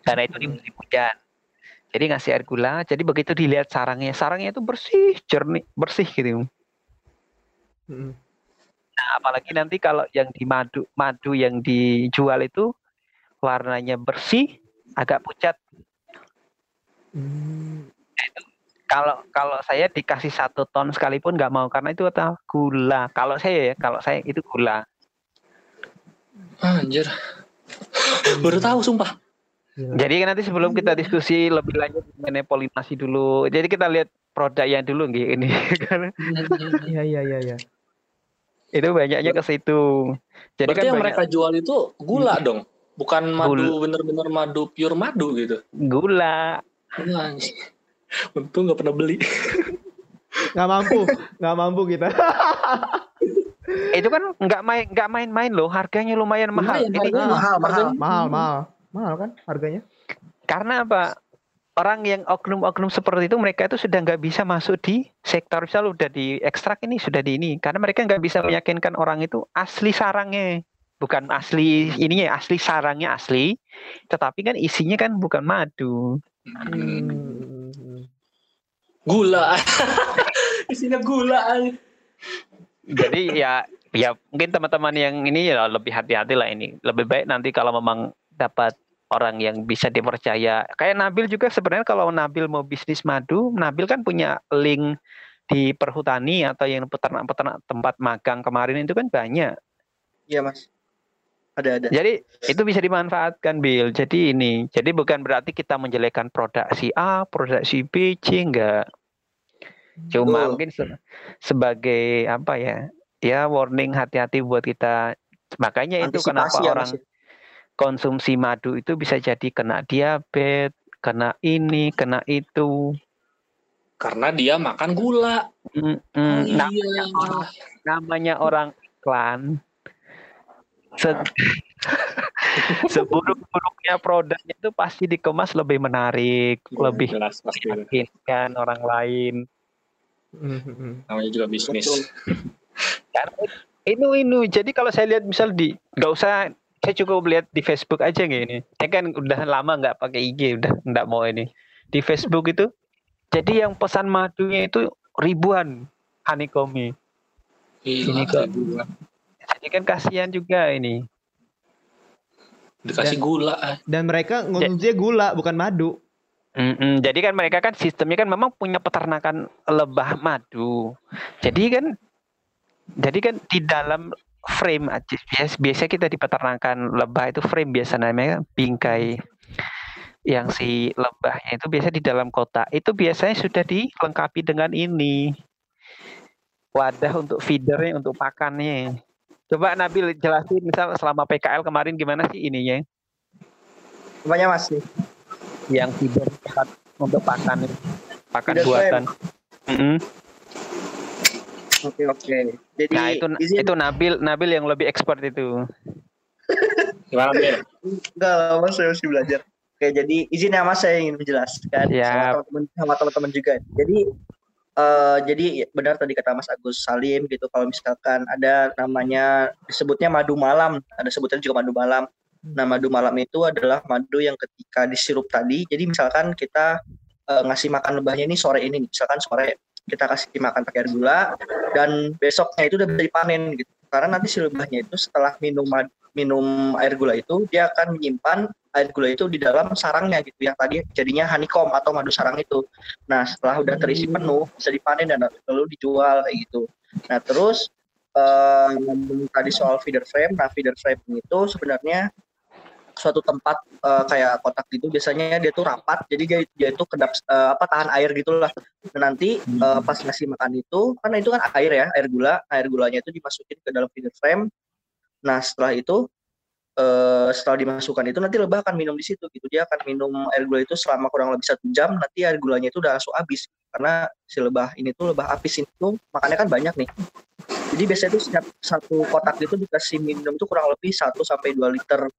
Karena itu di musim hujan. Jadi ngasih air gula, jadi begitu dilihat sarangnya, sarangnya itu bersih, jernih, bersih gitu. Hmm. Nah, apalagi nanti kalau yang di madu, madu yang dijual itu warnanya bersih, agak pucat. Hmm. Kalau kalau saya dikasih satu ton sekalipun nggak mau karena itu adalah gula. Kalau saya ya, kalau saya itu gula. Anjir. Baru tahu sumpah. Gila. Jadi nanti sebelum kita diskusi lebih lanjut mengenai polinasi dulu, jadi kita lihat produknya dulu nggih ini. Karena <laughs> Iya iya iya iya. Itu banyaknya ke situ. Jadi Berarti kan yang banyak mereka jual itu gula dong. Bukan madu bener-bener madu pure madu gitu. gula. Anjing. <laughs> Untung nggak pernah beli. <laughs> Nggak mampu, nggak mampu kita. <laughs> Itu kan nggak main nggak main-main loh, harganya lumayan mahal. Lumayan, Ini harganya mahal, mahal. mahal mahal mahal kan harganya? karena apa? Orang yang oknum-oknum seperti itu mereka itu sudah nggak bisa masuk di sektor misal udah di ekstrak ini sudah di ini karena mereka nggak bisa meyakinkan orang itu asli sarangnya bukan asli ininya asli sarangnya asli tetapi kan isinya kan bukan madu Hmm. Gula. <laughs> Isinya gula. jadi ya ya mungkin teman-teman yang ini ya lebih hati-hati lah ini lebih baik nanti kalau memang dapat orang yang bisa dipercaya kayak Nabil juga sebenarnya kalau Nabil mau bisnis madu Nabil kan punya link di perhutani atau yang peternak-peternak tempat magang kemarin itu kan banyak Iya, Mas. Ada ada. jadi itu bisa dimanfaatkan Bill jadi ini jadi bukan berarti kita menjelekkan produk si A produk si B C enggak cuma Betul. mungkin se- sebagai apa ya ya warning hati-hati buat kita makanya itu kenapa ya, orang ya. Konsumsi madu itu bisa jadi kena diabetes kena ini kena itu Karena dia makan gula. Mm, mm, nah, iya. namanya orang iklan se- <laughs> seburuk-buruknya produknya itu pasti dikemas lebih menarik lebih jelas pasti. meyakinkan orang lain Hmm, hmm, hmm. Namanya juga bisnis. Karena Inu inu. Jadi kalau saya lihat misal di nggak usah saya cukup lihat di Facebook aja kayak ini. Saya kan udah lama nggak pakai IG, udah nggak mau ini. Di Facebook itu, jadi yang pesan madunya itu ribuan honeycomb. Ini kok. Jadi kan kasihan juga ini. Dikasih gula. ah. Dan mereka ngonsumsinya gula bukan madu. Mm-mm, jadi kan mereka kan sistemnya kan memang punya peternakan lebah madu. Jadi kan jadi kan di dalam frame aja. Biasa, biasa kita di peternakan lebah itu frame biasa namanya bingkai. Yang si lebahnya itu biasa di dalam kotak. Itu biasanya sudah dilengkapi dengan ini. Wadah untuk feedernya untuk pakannya. Coba Nabil jelasin misal selama PKL kemarin gimana sih ininya? Apanya mas nih? yang feeder untuk pakan pakan Feeder buatan. Mm-mm. Oke oke. Jadi nah itu izin itu Nabil Nabil yang lebih expert itu Gimana Bil? enggak mas saya masih belajar. Oke jadi izin ya mas saya ingin menjelaskan Siap. sama teman-teman sama teman-teman juga. Jadi eh jadi benar tadi kata Mas Agus Salim gitu kalau misalkan ada namanya disebutnya madu malam, ada sebutannya juga madu malam. Nah, madu malam itu adalah madu yang ketika disirup tadi. Jadi misalkan kita eh, ngasih makan lebahnya ini sore ini, misalkan sore kita kasih makan pakai air gula dan besoknya itu udah bisa dipanen gitu. Karena nanti si lebahnya itu setelah minum minum air gula itu dia akan menyimpan air gula itu di dalam sarangnya gitu yang tadi jadinya honeycomb atau madu sarang itu. Nah, setelah udah terisi penuh bisa dipanen dan lalu dijual kayak gitu. Nah, terus eh, tadi soal feeder frame, nah feeder frame itu sebenarnya suatu tempat eh, kayak kotak gitu biasanya dia tuh rapat jadi dia, dia itu kedap eh, apa tahan air gitulah. Dan nanti eh, pas ngasih makan itu karena itu kan air ya air gula air gulanya itu dimasukin ke dalam feeder frame. Nah setelah itu eh, setelah dimasukkan itu nanti lebah akan minum di situ gitu. Dia akan minum air gula itu selama kurang lebih satu jam nanti air gulanya itu udah langsung habis. Karena si lebah ini tuh lebah apis itu makannya kan banyak nih. Jadi biasanya tuh setiap satu kotak itu dikasih minum itu kurang lebih 1 sampai 2 liter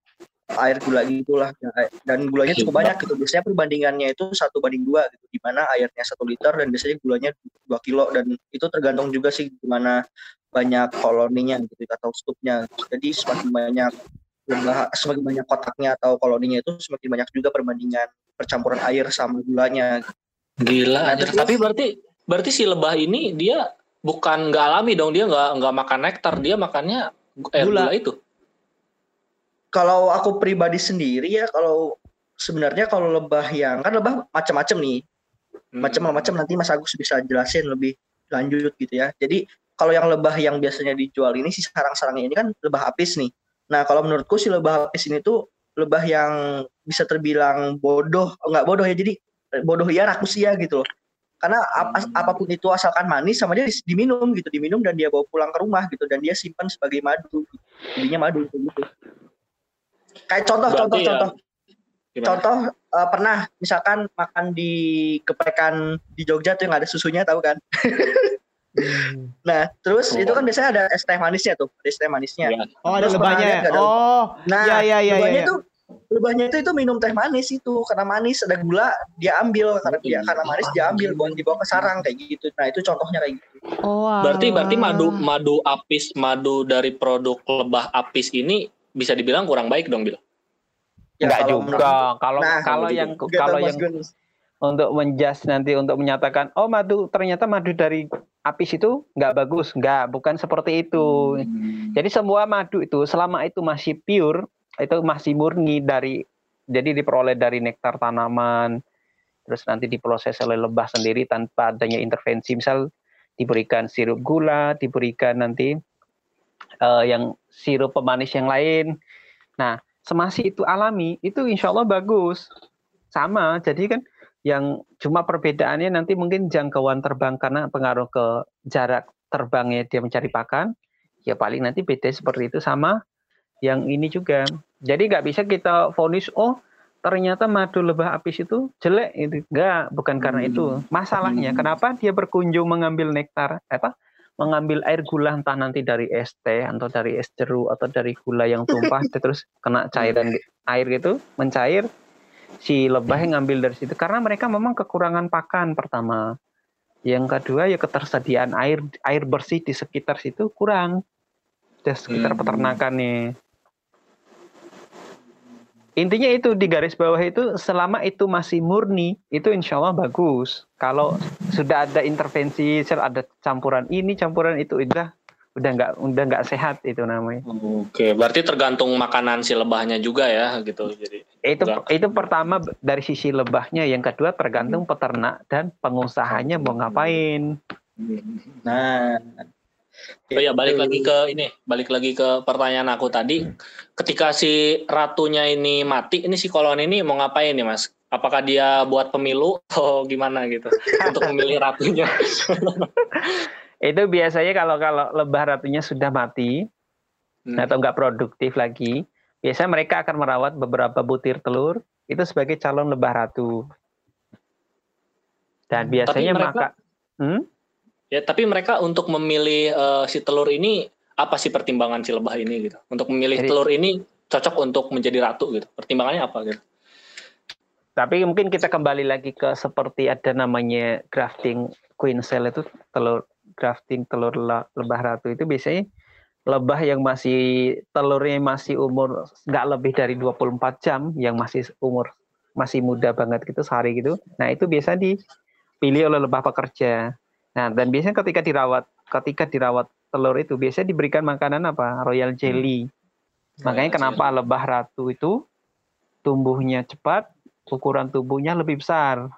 air gula gitulah. Dan gulanya cukup banyak gitu. Biasanya perbandingannya itu satu banding dua gitu. Di mana airnya satu liter dan biasanya gulanya 2 kilo. Dan itu tergantung juga sih gimana banyak koloninya gitu atau stupnya jadi semakin banyak lebah semakin banyak kotaknya atau koloninya itu semakin banyak juga perbandingan percampuran air sama gulanya. Gila. Nah, terus- Tapi berarti berarti si lebah ini dia bukan nggak alami dong. Dia nggak nggak makan nektar. Dia makannya air Gula. gula, itu. Kalau aku pribadi sendiri ya kalau sebenarnya kalau lebah yang kan lebah macam-macam nih Hmm. macam-macam nanti Mas Agus bisa jelasin lebih lanjut gitu ya. Jadi kalau yang lebah yang biasanya dijual ini si sarang-sarangnya ini kan lebah apis nih. Nah kalau menurutku si lebah apis ini tuh lebah yang bisa terbilang bodoh, enggak bodoh ya jadi bodoh ya rakus ya gitu loh. Karena ap- as- apa pun itu asalkan manis sama dia diminum gitu, diminum dan dia bawa pulang ke rumah gitu dan dia simpan sebagai madu. Jadinya madu gitu. Kayak contoh Berarti contoh ya- contoh Gimana? contoh eh, pernah misalkan makan di geprekan di Jogja tuh yang ada susunya tahu kan nah terus Oh. itu kan biasanya ada es teh manisnya tuh ada es teh manisnya Iya. Oh, ada Terus lebahnya. ada- Oh, nah ya ya ya lebahnya ya. itu lebahnya itu itu minum teh manis itu karena manis ada gula dia ambil karena dia karena manis dia ambil buat dibawa ke sarang kayak gitu nah itu contohnya kayak gitu Oh, Berarti berarti madu madu apis madu dari produk lebah apis ini bisa dibilang kurang baik dong Bil. Enggak kalau juga. Kalau Nah, kalau gitu. yang kalau yang untuk menjas nanti untuk menyatakan oh madu ternyata madu dari apis itu nggak bagus, nggak bukan seperti itu. Jadi semua madu itu selama itu masih pure itu masih murni dari jadi diperoleh dari nektar tanaman terus nanti diproses oleh lebah sendiri tanpa adanya intervensi misal diberikan sirup gula diberikan nanti eh, yang sirup pemanis yang lain. Nah semasi itu alami itu insya Allah bagus. Sama jadi kan yang cuma perbedaannya nanti mungkin jangkauan terbang karena pengaruh ke jarak terbangnya dia mencari pakan ya paling nanti beda seperti itu. Sama yang ini juga. Jadi nggak bisa kita vonis oh ternyata madu lebah apis itu jelek. Itu enggak bukan karena itu. Masalahnya Hmm. kenapa dia berkunjung mengambil nektar apa mengambil air gula entah nanti dari es teh atau dari es jeruk atau dari gula yang tumpah <laughs> terus kena cairan gi- air gitu mencair si lebah yang ngambil dari situ karena mereka memang kekurangan pakan pertama yang kedua ya ketersediaan air air bersih di sekitar situ kurang Udah sekitar Hmm. peternakan nih. Intinya itu di garis bawah itu selama itu masih murni itu insya Allah bagus. Kalau sudah ada intervensi, ada campuran ini, campuran itu udah udah nggak udah nggak sehat itu namanya. Oke, berarti tergantung makanan si lebahnya juga ya gitu. Jadi Itu Nggak. itu pertama dari sisi lebahnya, yang kedua tergantung peternak dan pengusahanya mau ngapain. Nah, Oh ya balik lagi ke ini, balik lagi ke pertanyaan aku tadi. Ketika si ratunya ini mati, ini si kolon ini mau ngapain nih mas? Apakah dia buat pemilu atau <laughs> gimana gitu untuk memilih ratunya? <laughs> Itu biasanya kalau kalau lebah ratunya sudah mati Hmm. atau nggak produktif lagi, biasanya mereka akan merawat beberapa butir telur itu sebagai calon lebah ratu. Dan biasanya mereka- maka hmm? Ya, tapi mereka untuk memilih eh, si telur ini apa sih pertimbangan si lebah ini gitu? Untuk memilih Jadi- telur ini cocok untuk menjadi ratu gitu. Pertimbangannya apa gitu? Tapi mungkin kita kembali lagi ke seperti ada namanya grafting queen cell itu telur grafting telur lebah ratu itu biasanya lebah yang masih telurnya masih umur nggak lebih dari 24 jam yang masih umur masih muda banget gitu sehari gitu. Nah, itu biasa dipilih oleh lebah pekerja. Nah, dan biasanya ketika dirawat ketika dirawat telur itu biasanya diberikan makanan apa? Royal jelly. Makanya kenapa lebah ratu itu tumbuhnya cepat, ukuran tubuhnya lebih besar.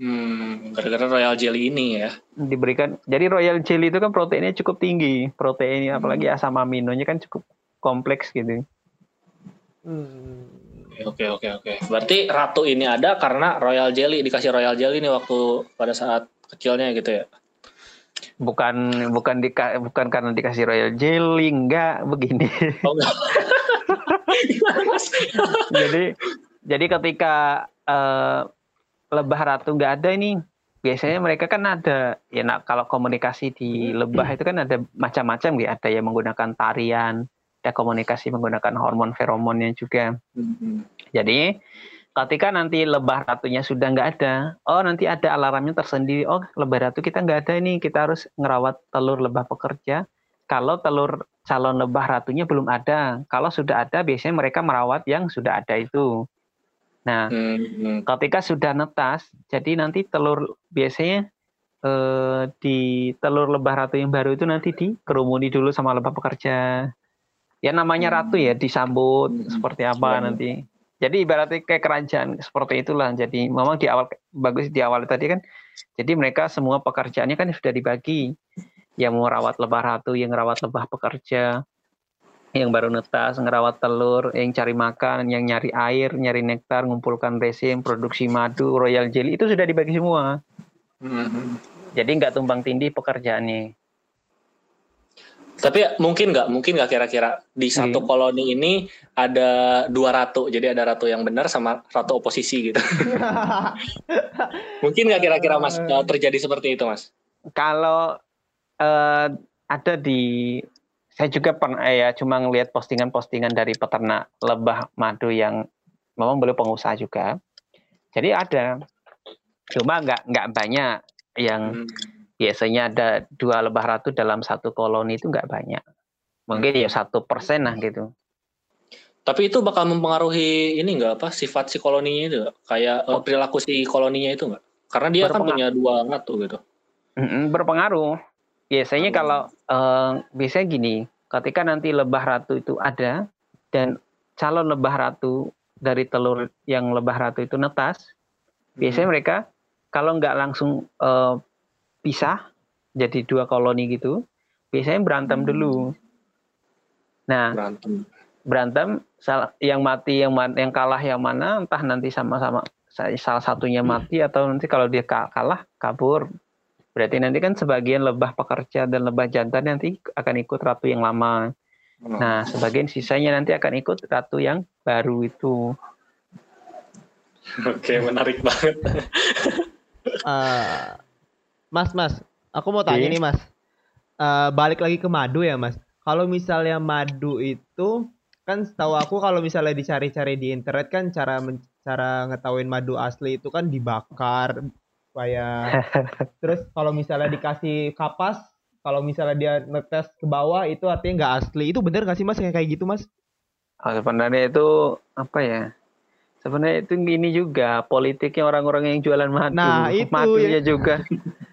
Hmm, gara-gara royal jelly ini ya. Diberikan. Jadi royal jelly itu kan proteinnya cukup tinggi. Proteinnya apalagi asam aminonya kan cukup kompleks gitu. Hmm. Oke oke oke. Berarti ratu ini ada karena royal jelly dikasih royal jelly nih waktu pada saat kecilnya gitu ya. Bukan bukan dika, bukan karena dikasih royal jelly, enggak begini. <laughs> Oh enggak. <laughs> Jadi jadi ketika eh, lebah ratu nggak ada ini biasanya mereka kan ada ya nak kalau komunikasi di lebah itu kan ada macam-macam ya ada yang menggunakan tarian ada komunikasi menggunakan hormon feromonnya juga Hmm. jadi ketika nanti lebah ratunya sudah nggak ada oh nanti ada alarmnya tersendiri oh lebah ratu kita nggak ada ini kita harus ngerawat telur lebah pekerja kalau telur calon lebah ratunya belum ada kalau sudah ada biasanya mereka merawat yang sudah ada itu nah Hmm, hmm. ketika sudah netas, jadi nanti telur biasanya eh, di telur lebah ratu yang baru itu nanti dikerumuni dulu sama lebah pekerja. Ya namanya Hmm. ratu ya disambut Hmm. seperti apa nanti. Jadi ibaratnya kayak kerajaan seperti itulah. Jadi memang di awal bagus di awal tadi kan. Jadi mereka semua pekerjaannya kan sudah dibagi. Yang mau rawat lebah ratu, yang rawat lebah pekerja, yang baru netas, ngerawat telur, yang cari makan, yang nyari air, nyari nektar, ngumpulkan resin, produksi madu, royal jelly itu sudah dibagi semua. Hmm. Jadi nggak tumpang tindih pekerjaannya. Tapi mungkin nggak, mungkin nggak kira-kira di satu Iya. koloni ini ada dua ratu, jadi ada ratu yang benar sama ratu oposisi gitu. <laughs> mungkin nggak kira-kira mas eh, terjadi seperti itu mas? Kalau eh, ada di saya juga pernah ya cuma ngelihat postingan-postingan dari peternak lebah madu yang memang beliau pengusaha juga. Jadi ada, cuma nggak nggak banyak yang Hmm. Biasanya ada dua lebah ratu dalam satu koloni itu nggak banyak. Mungkin ya satu persen lah gitu. Tapi itu bakal mempengaruhi ini nggak apa sifat si koloninya itu nggak? kayak eh, perilaku si koloninya itu nggak? Karena dia kan punya dua ratu gitu. Berpengaruh. Biasanya Hmm. kalau eh, biasanya gini, ketika nanti lebah ratu itu ada dan calon lebah ratu dari telur yang lebah ratu itu netas, biasanya Hmm. mereka kalau nggak langsung eh, pisah jadi dua koloni gitu, biasanya berantem Hmm. dulu. Nah, berantem. berantem salah yang mati yang man- yang kalah yang mana entah nanti sama-sama sa- salah satunya mati atau nanti kalau dia ka- kalah kabur berarti nanti kan sebagian lebah pekerja dan lebah jantan nanti akan ikut ratu yang lama Hmm. nah sebagian sisanya nanti akan ikut ratu yang baru itu <laughs> Oke menarik banget. <laughs> Eh, mas, Mas, aku mau tanya nih, Mas. Eh, balik lagi ke madu ya, Mas. Kalau misalnya madu itu kan setahu aku kalau misalnya dicari-cari di internet kan cara cara ngetahuin madu asli itu kan dibakar supaya <laughs> terus kalau misalnya dikasih kapas kalau misalnya dia netes ke bawah itu artinya nggak asli. Itu bener nggak sih mas yang kayak gitu mas? Oh, sebenarnya itu apa ya? Sebenarnya itu gini juga politiknya orang-orang yang jualan madu. Nah, itu Madunya ya. juga. <laughs>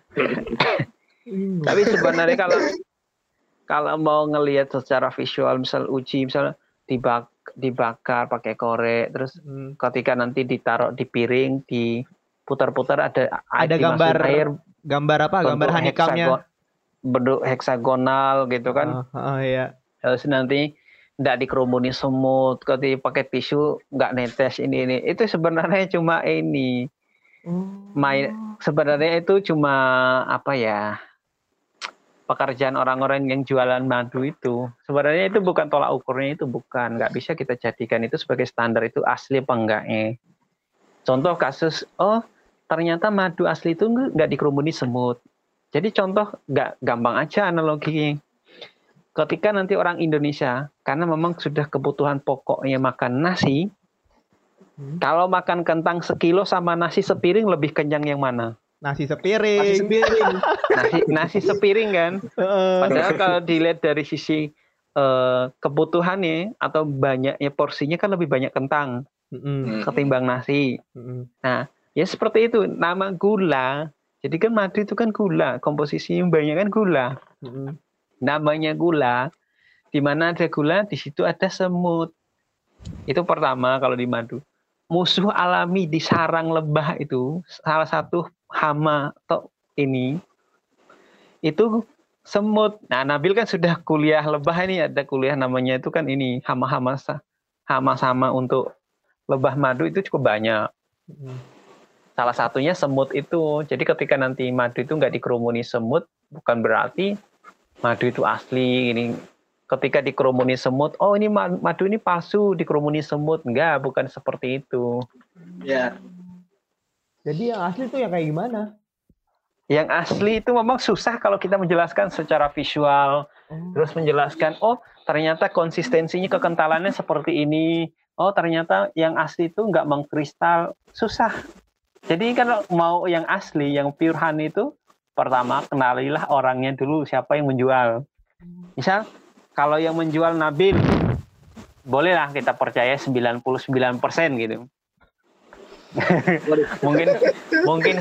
Tapi sebenarnya kalau kalau mau ngelihat secara visual, misal uji, misal dibak dibakar pakai korek, terus Hmm. ketika nanti ditaruh di piring, diputar-putar ada Ada gambar air, Gambar apa? Gambar heksagon- bentuk heksagonal gitu kan. Oh, oh, iya. Terus nanti nggak dikerumuni semut, ketika pakai tisu nggak netes ini ini. Itu sebenarnya cuma ini. Main sebenarnya itu cuma apa ya? pekerjaan orang-orang yang jualan madu itu. Sebenarnya itu bukan tolak ukurnya itu bukan. Nggak bisa kita jadikan itu sebagai standar itu asli apa enggaknya. Contoh kasus oh ternyata madu asli itu nggak dikerumuni semut. Jadi contoh nggak gampang aja analoginya ketika nanti orang Indonesia karena memang sudah kebutuhan pokoknya makan nasi Hmm. kalau makan kentang sekilo sama nasi sepiring lebih kenyang yang mana Nasi sepiring. Nasi sepiring. <laughs> nasi nasi sepiring kan. Padahal kalau dilihat dari sisi eh, kebutuhannya atau banyaknya porsinya kan lebih banyak kentang Mm-mm, ketimbang nasi. mm-mm. Ya seperti itu. Nama gula. Jadi kan madu itu kan gula. Komposisinya banyak kan gula. Mm-mm. Namanya gula. Di mana ada gula, di situ ada semut. Itu pertama kalau di madu. Musuh alami di sarang lebah itu salah satu hama atau ini itu semut. Nah, Nabil kan sudah kuliah lebah ini ada kuliah namanya itu kan ini hama-hama hama sama untuk lebah madu itu cukup banyak. Mm-mm. Salah satunya semut itu. Jadi ketika nanti madu itu nggak dikerumuni semut, bukan berarti madu itu asli. Ini ketika dikerumuni semut, oh ini ma- madu ini palsu dikerumuni semut. Enggak, bukan seperti itu. Ya. Jadi yang asli tuh yang kayak gimana? Yang asli itu memang susah kalau kita menjelaskan secara visual, terus menjelaskan, oh ternyata konsistensinya kekentalannya seperti ini. Oh ternyata yang asli itu nggak mengkristal, susah. Jadi kalau mau yang asli, yang pure honey itu, pertama kenalilah orangnya dulu, siapa yang menjual. Misal, kalau yang menjual Nabil, bolehlah kita percaya 99% gitu. <laughs> mungkin mungkin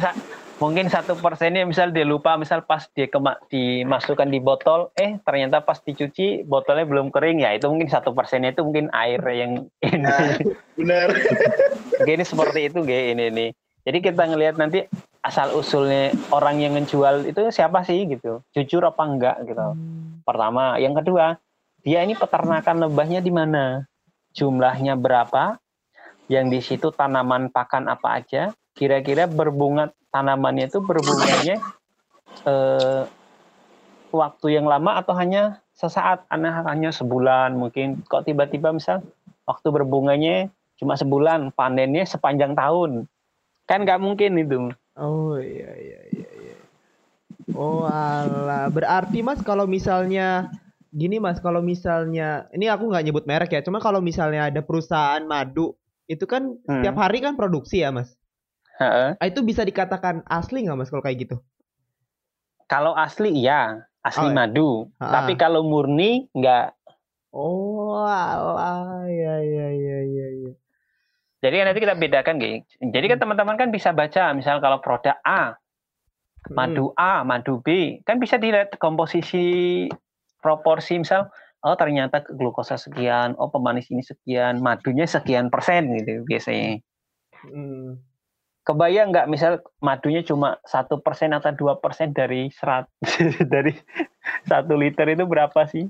mungkin satu persennya misal dia lupa misal pas dia kema- dimasukkan di botol eh ternyata pas dicuci botolnya belum kering. Ya itu mungkin satu persennya itu mungkin air yang ini. Benar. <laughs> gini seperti itu gini ini nih jadi kita ngelihat nanti asal usulnya orang yang menjual itu siapa sih gitu? Jujur apa enggak gitu. Pertama. Yang kedua dia ini peternakan lebahnya di mana? Jumlahnya berapa? Yang di situ tanaman pakan apa aja? Kira-kira berbunga tanamannya itu berbunganya eh, waktu yang lama atau hanya sesaat? Hanya hanya sebulan mungkin. Kok tiba-tiba misal waktu berbunganya cuma sebulan panennya sepanjang tahun? Kan nggak mungkin itu. Oh iya iya iya iya. Oh alah, berarti Mas kalau misalnya gini Mas, kalau misalnya ini aku nggak nyebut merek ya, cuma kalau misalnya ada perusahaan madu itu kan Hmm. tiap hari kan produksi ya Mas. Heeh. Ah, itu bisa dikatakan asli nggak Mas kalau kayak gitu? kalau asli iya asli Oh, iya. madu Ha-ha. tapi kalau murni nggak Oh alah, ya ya ya ya ya. Jadi kan nanti kita bedakan, Gi. Jadi kan teman-teman kan bisa baca, misal kalau produk A, madu A, madu B, kan bisa dilihat komposisi proporsi, misal, oh ternyata glukosa sekian, oh pemanis ini sekian, madunya sekian persen gitu biasanya. Hmm. Kebayang nggak, misal madunya cuma satu persen atau dua persen dari serat <laughs> dari satu liter itu berapa sih?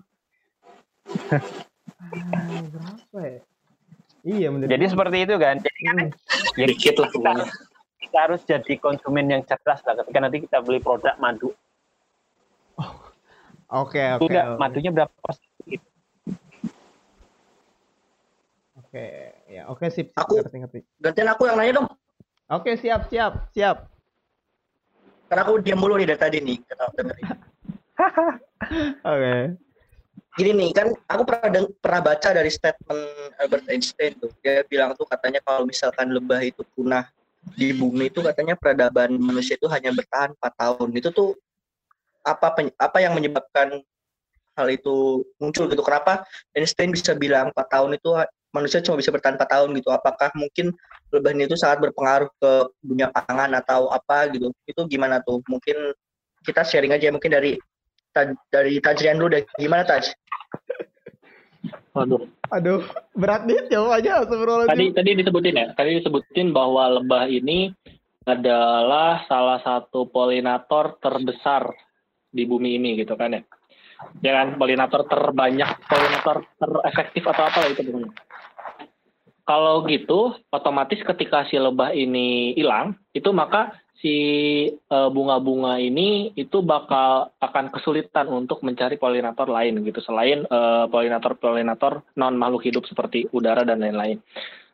Ah, berapa ya? Iya bener. Jadi seperti itu kan. Jadi kan Hmm. ya Dikit lah kita harus jadi konsumen yang cerdas lah ketika nanti kita beli produk madu. Oke oke. Enggak, oke. madunya berapa gitu. Oke, ya oke sip. sip. Aku- Ngerti, ngerti. Gantian aku yang nanya dong. Oke siap siap siap. Karena aku diam mulu nih dari tadi nih. Kata dengerin. <laughs> Oke. Gini nih kan aku pernah deng- pernah baca dari statement Albert Einstein tuh. Dia bilang tuh katanya kalau misalkan lebah itu punah di bumi itu katanya peradaban manusia itu hanya bertahan 4 tahun. Itu tuh apa pen- apa yang menyebabkan hal itu muncul gitu kenapa Einstein bisa bilang 4 tahun itu manusia cuma bisa bertahan 4 tahun gitu apakah mungkin lebah ini itu sangat berpengaruh ke dunia pangan atau apa gitu itu gimana tuh mungkin kita sharing aja mungkin dari dari Tajrian dulu deh gimana Taj Waduh. Aduh, berat nih jawabannya Tadi astagfirullahaladzim. tadi disebutin ya. Tadi disebutin bahwa lebah ini adalah salah satu polinator terbesar di bumi ini gitu kan ya. Ya kan, polinator terbanyak, polinator terefektif atau apa lah itu. Kalau gitu, otomatis ketika si lebah ini hilang, itu maka si eh, bunga-bunga ini itu bakal akan kesulitan untuk mencari polinator lain gitu selain eh, polinator-polinator non makhluk hidup seperti udara dan lain-lain.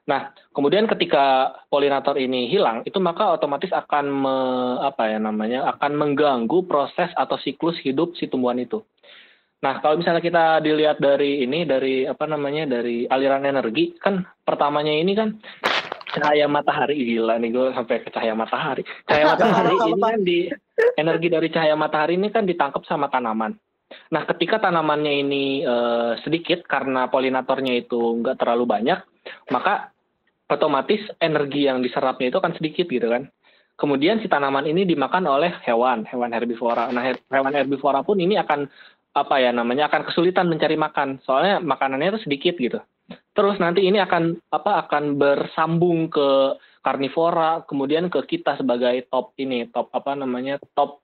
Nah, kemudian ketika polinator ini hilang, itu maka otomatis akan me, apa ya namanya akan mengganggu proses atau siklus hidup si tumbuhan itu. Nah, kalau misalnya kita dilihat dari ini dari apa namanya dari aliran energi kan pertamanya ini kan cahaya matahari gila nih gue sampai ke cahaya matahari. Cahaya matahari <laughs> ini kan di energi dari cahaya matahari ini kan ditangkap sama tanaman. Nah, ketika tanamannya ini eh, sedikit karena polinatornya itu nggak terlalu banyak, maka otomatis energi yang diserapnya itu akan sedikit gitu kan. Kemudian si tanaman ini dimakan oleh hewan, hewan herbivora. Nah, he- hewan herbivora pun ini akan apa ya namanya akan kesulitan mencari makan, soalnya makanannya itu sedikit gitu. Terus nanti ini akan apa akan bersambung ke karnivora, kemudian ke kita sebagai top ini, top apa namanya top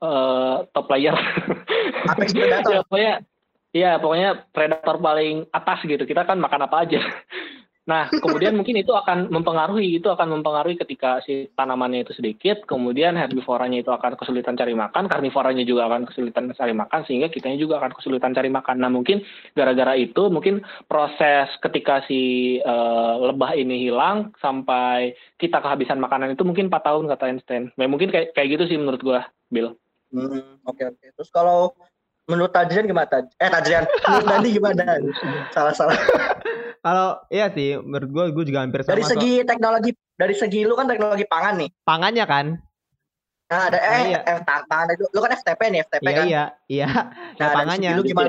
eh, top player. <laughs> Apex Predator. ya pokoknya ya pokoknya predator paling atas gitu kita kan makan apa aja nah <laughs> kemudian mungkin itu akan mempengaruhi itu akan mempengaruhi ketika si tanamannya itu sedikit kemudian herbivoranya itu akan kesulitan cari makan karnivoranya juga akan kesulitan cari makan sehingga kitanya juga akan kesulitan cari makan nah mungkin gara-gara itu mungkin proses ketika si eh, lebah ini hilang sampai kita kehabisan makanan itu mungkin 4 tahun kata Einstein ya, mungkin kayak kayak gitu sih menurut gua Bill Hmm, oke oke. Terus kalau menurut Tajrian gimana Taj? Eh Tajrian, menurut Dandi gimana? <laughs> Salah salah. Kalau iya sih, menurut gue gue juga hampir sama. Dari segi teknologi, dari segi lu kan teknologi pangan nih. pangannya kan? Nah, ada eh, Iya. eh ta- pangan itu. Lu kan FTP nih, FTP Iya kan. iya iya. Nah, ya, dari pangannya. lu gimana?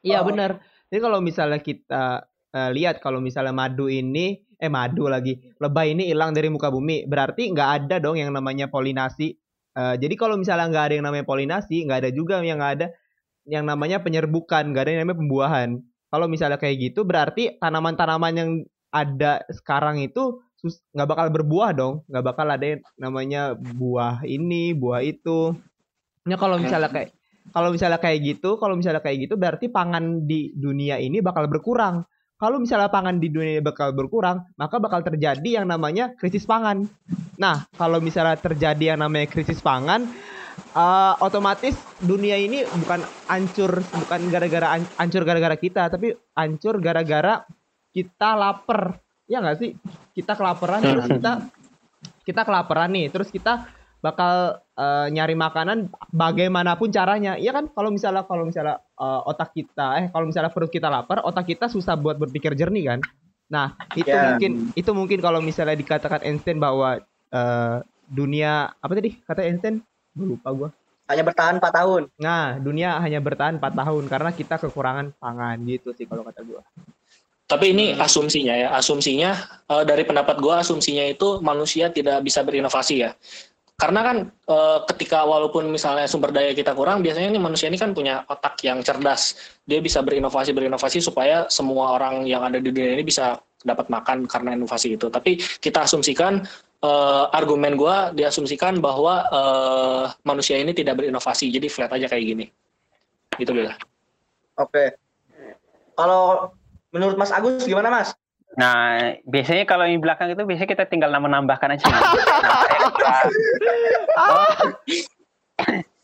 Iya Oh. benar. Jadi kalau misalnya kita eh, lihat kalau misalnya madu ini eh madu lagi lebah ini hilang dari muka bumi berarti nggak ada dong yang namanya polinasi. Eh, jadi kalau misalnya nggak ada yang namanya polinasi nggak ada juga yang nggak ada yang namanya penyerbukan nggak ada yang namanya pembuahan. Kalau misalnya kayak gitu berarti tanaman-tanaman yang ada sekarang itu nggak bakal berbuah dong nggak bakal ada yang namanya buah ini buah itu. Nah kalau misalnya kayak kalau misalnya kayak gitu, kalau misalnya kayak gitu berarti pangan di dunia ini bakal berkurang. Kalau misalnya pangan di dunia bakal berkurang, maka bakal terjadi yang namanya krisis pangan. Nah, kalau misalnya terjadi yang namanya krisis pangan, eh, otomatis dunia ini bukan hancur, bukan gara-gara an- hancur gara-gara kita, tapi hancur gara-gara kita lapar. Ya nggak sih? Kita kelaparan, terus kita kita kelaparan nih, terus kita bakal eh, nyari makanan bagaimanapun caranya. Iya kan? Kalau misalnya kalau misalnya eh, otak kita eh kalau misalnya perut kita lapar, otak kita susah buat berpikir jernih kan. Nah, itu Ya. mungkin itu mungkin kalau misalnya dikatakan Einstein bahwa eh, dunia apa tadi? Kata Einstein? Gua lupa gua. Hanya bertahan 4 tahun. Nah, dunia hanya bertahan 4 tahun karena kita kekurangan pangan gitu sih kalau kata gua. Tapi ini asumsinya ya, asumsinya eh, dari pendapat gua asumsinya itu manusia tidak bisa berinovasi ya. Karena kan eh, ketika walaupun misalnya sumber daya kita kurang, biasanya nih manusia ini kan punya otak yang cerdas. Dia bisa berinovasi berinovasi supaya semua orang yang ada di dunia ini bisa dapat makan karena inovasi itu. Tapi kita asumsikan eh, argumen gua diasumsikan bahwa eh, manusia ini tidak berinovasi, jadi flat aja kayak gini. Gitu Bel. Oke. Kalau menurut Mas Agus gimana Mas? Nah, biasanya kalau yang di belakang itu biasanya kita tinggal menambahkan aja. Nah, <laughs>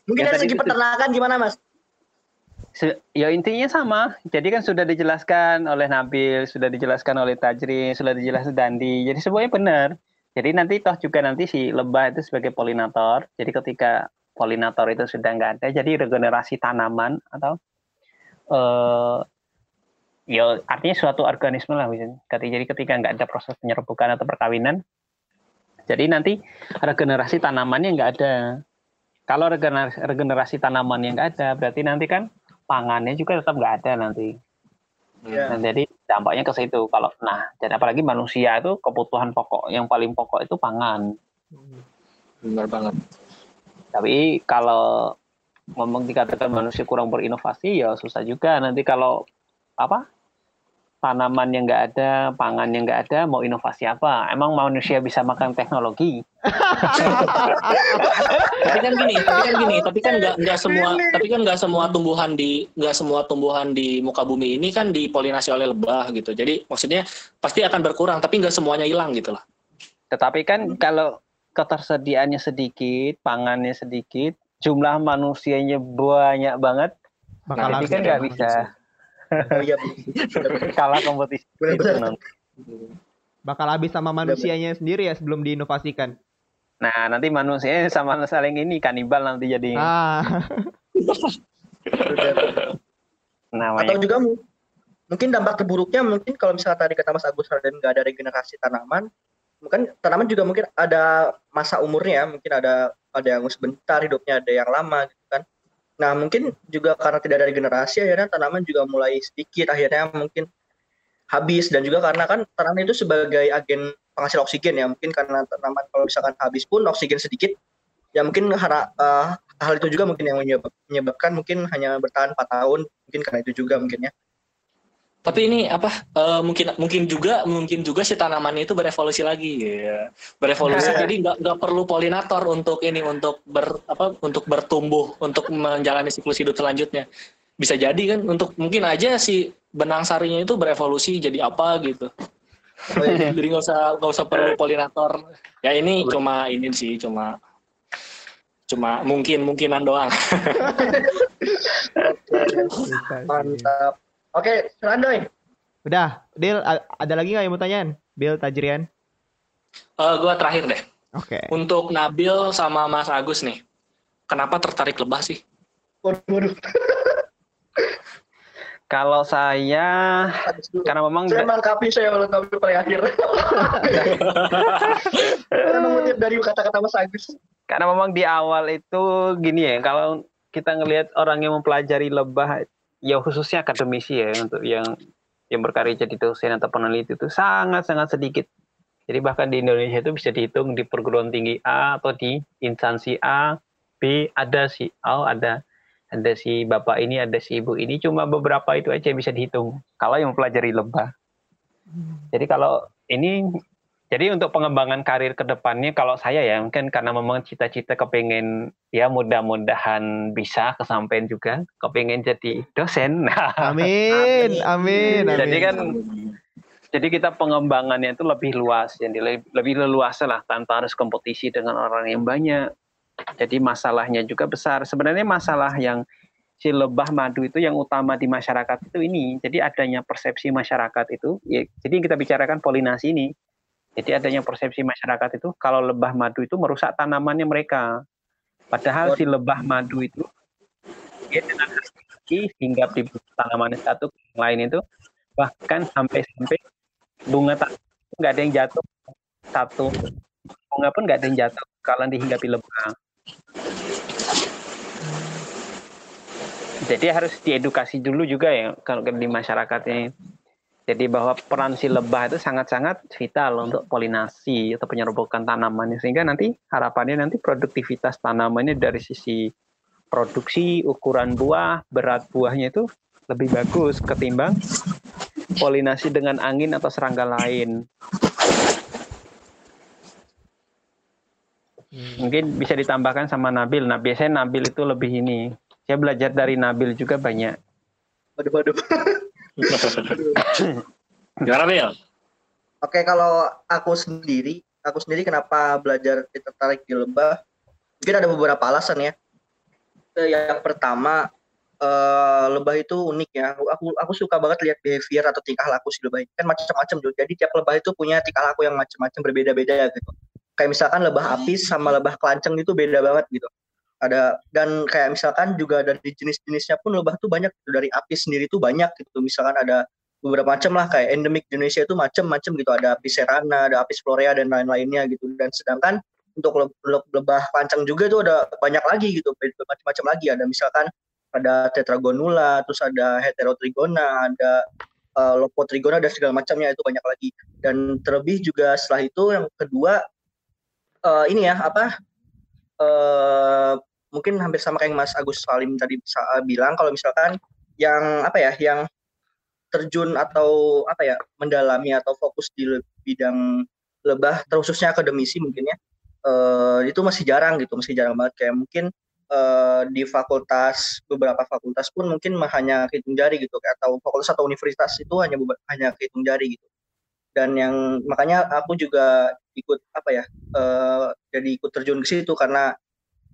Mungkin Ya, dari segi itu- peternakan gimana Mas? Se- ya intinya sama. Jadi kan sudah dijelaskan oleh Nabil, sudah dijelaskan oleh Tajrin, sudah dijelaskan Dandi. Jadi semuanya benar. Jadi nanti toh juga nanti si lebah itu sebagai polinator. Jadi ketika polinator itu sudah nggak ada, jadi regenerasi tanaman atau eh ya artinya suatu organisme lah misalnya. Jadi ketika nggak ada proses penyerbukan atau perkawinan, jadi nanti regenerasi tanamannya nggak ada. kalau regenerasi, regenerasi tanaman yang nggak ada, berarti nanti kan pangannya juga tetap nggak ada nanti. Nah, jadi dampaknya ke situ. Kalau nah, dan apalagi manusia itu kebutuhan pokok yang paling pokok itu pangan. Benar banget. Tapi kalau ngomong dikatakan manusia kurang berinovasi ya susah juga. Nanti kalau apa tanaman yang nggak ada, pangan yang nggak ada, mau inovasi apa? Emang manusia bisa makan teknologi? tapi kan gini, tapi kan gini, tapi kan nggak nggak semua, tapi kan nggak semua tumbuhan di nggak semua tumbuhan di muka bumi ini kan dipolinasi oleh lebah gitu. Jadi maksudnya pasti akan berkurang, tapi nggak semuanya hilang gitu lah. Tetapi kan kalau ketersediaannya sedikit, pangannya sedikit, jumlah manusianya banyak banget, Bakal Nah, jadi kan ya. nggak bisa Oh iya, kalah kompetisi. Bener-bener. bakal habis sama manusianya sendiri ya sebelum diinovasikan. Nah, nanti manusia sama saling ini kanibal nanti jadi Ah, namanya. Atau juga mu- mungkin dampak terburuknya mungkin kalau misalnya tadi kata Mas Agus Raden nggak ada regenerasi tanaman, mungkin tanaman juga mungkin ada masa umurnya, ya, mungkin ada ada yang sebentar hidupnya, ada yang lama. Nah mungkin juga karena tidak ada regenerasi akhirnya tanaman juga mulai sedikit. Akhirnya mungkin habis. Dan juga karena kan tanaman itu sebagai agen penghasil oksigen ya. Mungkin karena tanaman kalau misalkan habis pun oksigen sedikit ya mungkin hara- eh, hal itu juga mungkin yang menyebab- menyebabkan mungkin hanya bertahan 4 tahun. Mungkin karena itu juga mungkin ya Tapi ini apa? eh, mungkin mungkin juga mungkin juga si tanaman itu berevolusi lagi, ya. berevolusi. <laughs> jadi nggak nggak perlu polinator untuk ini untuk ber apa untuk bertumbuh untuk menjalani siklus hidup selanjutnya. Bisa jadi kan untuk mungkin aja si benang sarinya itu berevolusi jadi apa gitu. Oh, iya. <laughs> Jadi nggak usah nggak usah perlu polinator. Ya ini cuma ini sih cuma cuma mungkin mungkinan doang. <laughs> mantap oke silakan Doi Udah, Dil, ada lagi nggak yang mau tanyain? Bill Tajrian. Eh gua terakhir deh. Oke. Untuk Nabil sama Mas Agus nih, kenapa tertarik lebah sih? waduh waduh <laughs> Kalau saya karena memang saya melengkapi saya melengkapi paling akhir <laughs> saya mengutip dari kata-kata Mas Agus karena memang di awal itu gini ya, kalau kita ngelihat orang yang mempelajari lebah, ya khususnya akademisi ya untuk yang yang berkarya jadi dosen atau peneliti itu sangat sangat sedikit. Jadi bahkan di Indonesia itu bisa dihitung di perguruan tinggi A atau di instansi A, B ada si A, ada ada si bapak ini, ada si ibu ini, cuma beberapa itu aja yang bisa dihitung. Kalau yang mempelajari lebah. Jadi kalau ini jadi untuk pengembangan karir ke depannya kalau saya ya mungkin karena memang cita-cita kepengen ya mudah-mudahan bisa kesampaian juga kepengen jadi dosen. <laughs> Nah, Amin, amin, amin. Jadi kan jadi kita pengembangannya itu lebih luas jadi lebih, lebih leluasa lah tanpa harus kompetisi dengan orang yang banyak. Jadi masalahnya juga besar. Sebenarnya masalah yang si lebah madu itu yang utama di masyarakat itu ini. Jadi adanya persepsi masyarakat itu, ya, jadi yang kita bicarakan polinasi ini. Jadi adanya persepsi masyarakat itu kalau lebah madu itu merusak tanamannya mereka. Padahal si lebah madu itu dia dengan hati hinggap di tanaman satu ke yang lain itu bahkan sampai sampai bunga tak nggak ada yang jatuh satu bunga pun nggak ada yang jatuh kalau dihinggapi lebah. Jadi harus diedukasi dulu juga ya kalau di masyarakat ini. Jadi bahwa peran si lebah itu sangat-sangat vital untuk polinasi atau penyerbukan tanaman sehingga nanti harapannya nanti produktivitas tanamannya dari sisi produksi, ukuran buah, berat buahnya itu lebih bagus ketimbang polinasi dengan angin atau serangga lain. Mungkin bisa ditambahkan sama Nabil. Nah, biasanya Nabil itu lebih ini. Saya belajar dari Nabil juga banyak. waduh waduh <laughs> Gimana Bil? Oke, kalau aku sendiri, aku sendiri kenapa belajar tertarik di lebah? Mungkin ada beberapa alasan ya. Eh, Yang pertama, eh, lebah itu unik ya. Aku aku, suka banget lihat behavior atau tingkah laku si lebah. Kan macam-macam. Jadi tiap lebah itu punya tingkah laku yang macam-macam berbeda-beda gitu. Kayak misalkan lebah apis sama lebah kelanceng itu beda banget gitu. Ada dan kayak misalkan juga dari jenis-jenisnya pun lebah tuh banyak gitu. dari apis sendiri tuh banyak gitu. Misalkan ada beberapa macam lah kayak endemik di Indonesia itu macam-macam gitu ada apis serrana, ada apis florea dan lain-lainnya gitu. Dan sedangkan untuk lebah pancang juga itu ada banyak lagi gitu macam-macam lagi ada misalkan ada tetragonula terus ada heterotrigona ada uh, lopotrigona dan segala macamnya itu banyak lagi dan terlebih juga setelah itu yang kedua uh, ini ya apa uh, mungkin hampir sama kayak Mas Agus Salim tadi bilang kalau misalkan yang apa ya yang terjun atau apa ya mendalami atau fokus di bidang lebah terkhususnya akademisi mungkin ya uh, itu masih jarang gitu masih jarang banget. Kayak mungkin uh, di fakultas beberapa fakultas pun mungkin hanya hitung jari gitu atau fakultas atau universitas itu hanya hanya hitung jari gitu. Dan yang makanya aku juga ikut apa ya uh, jadi ikut terjun ke situ karena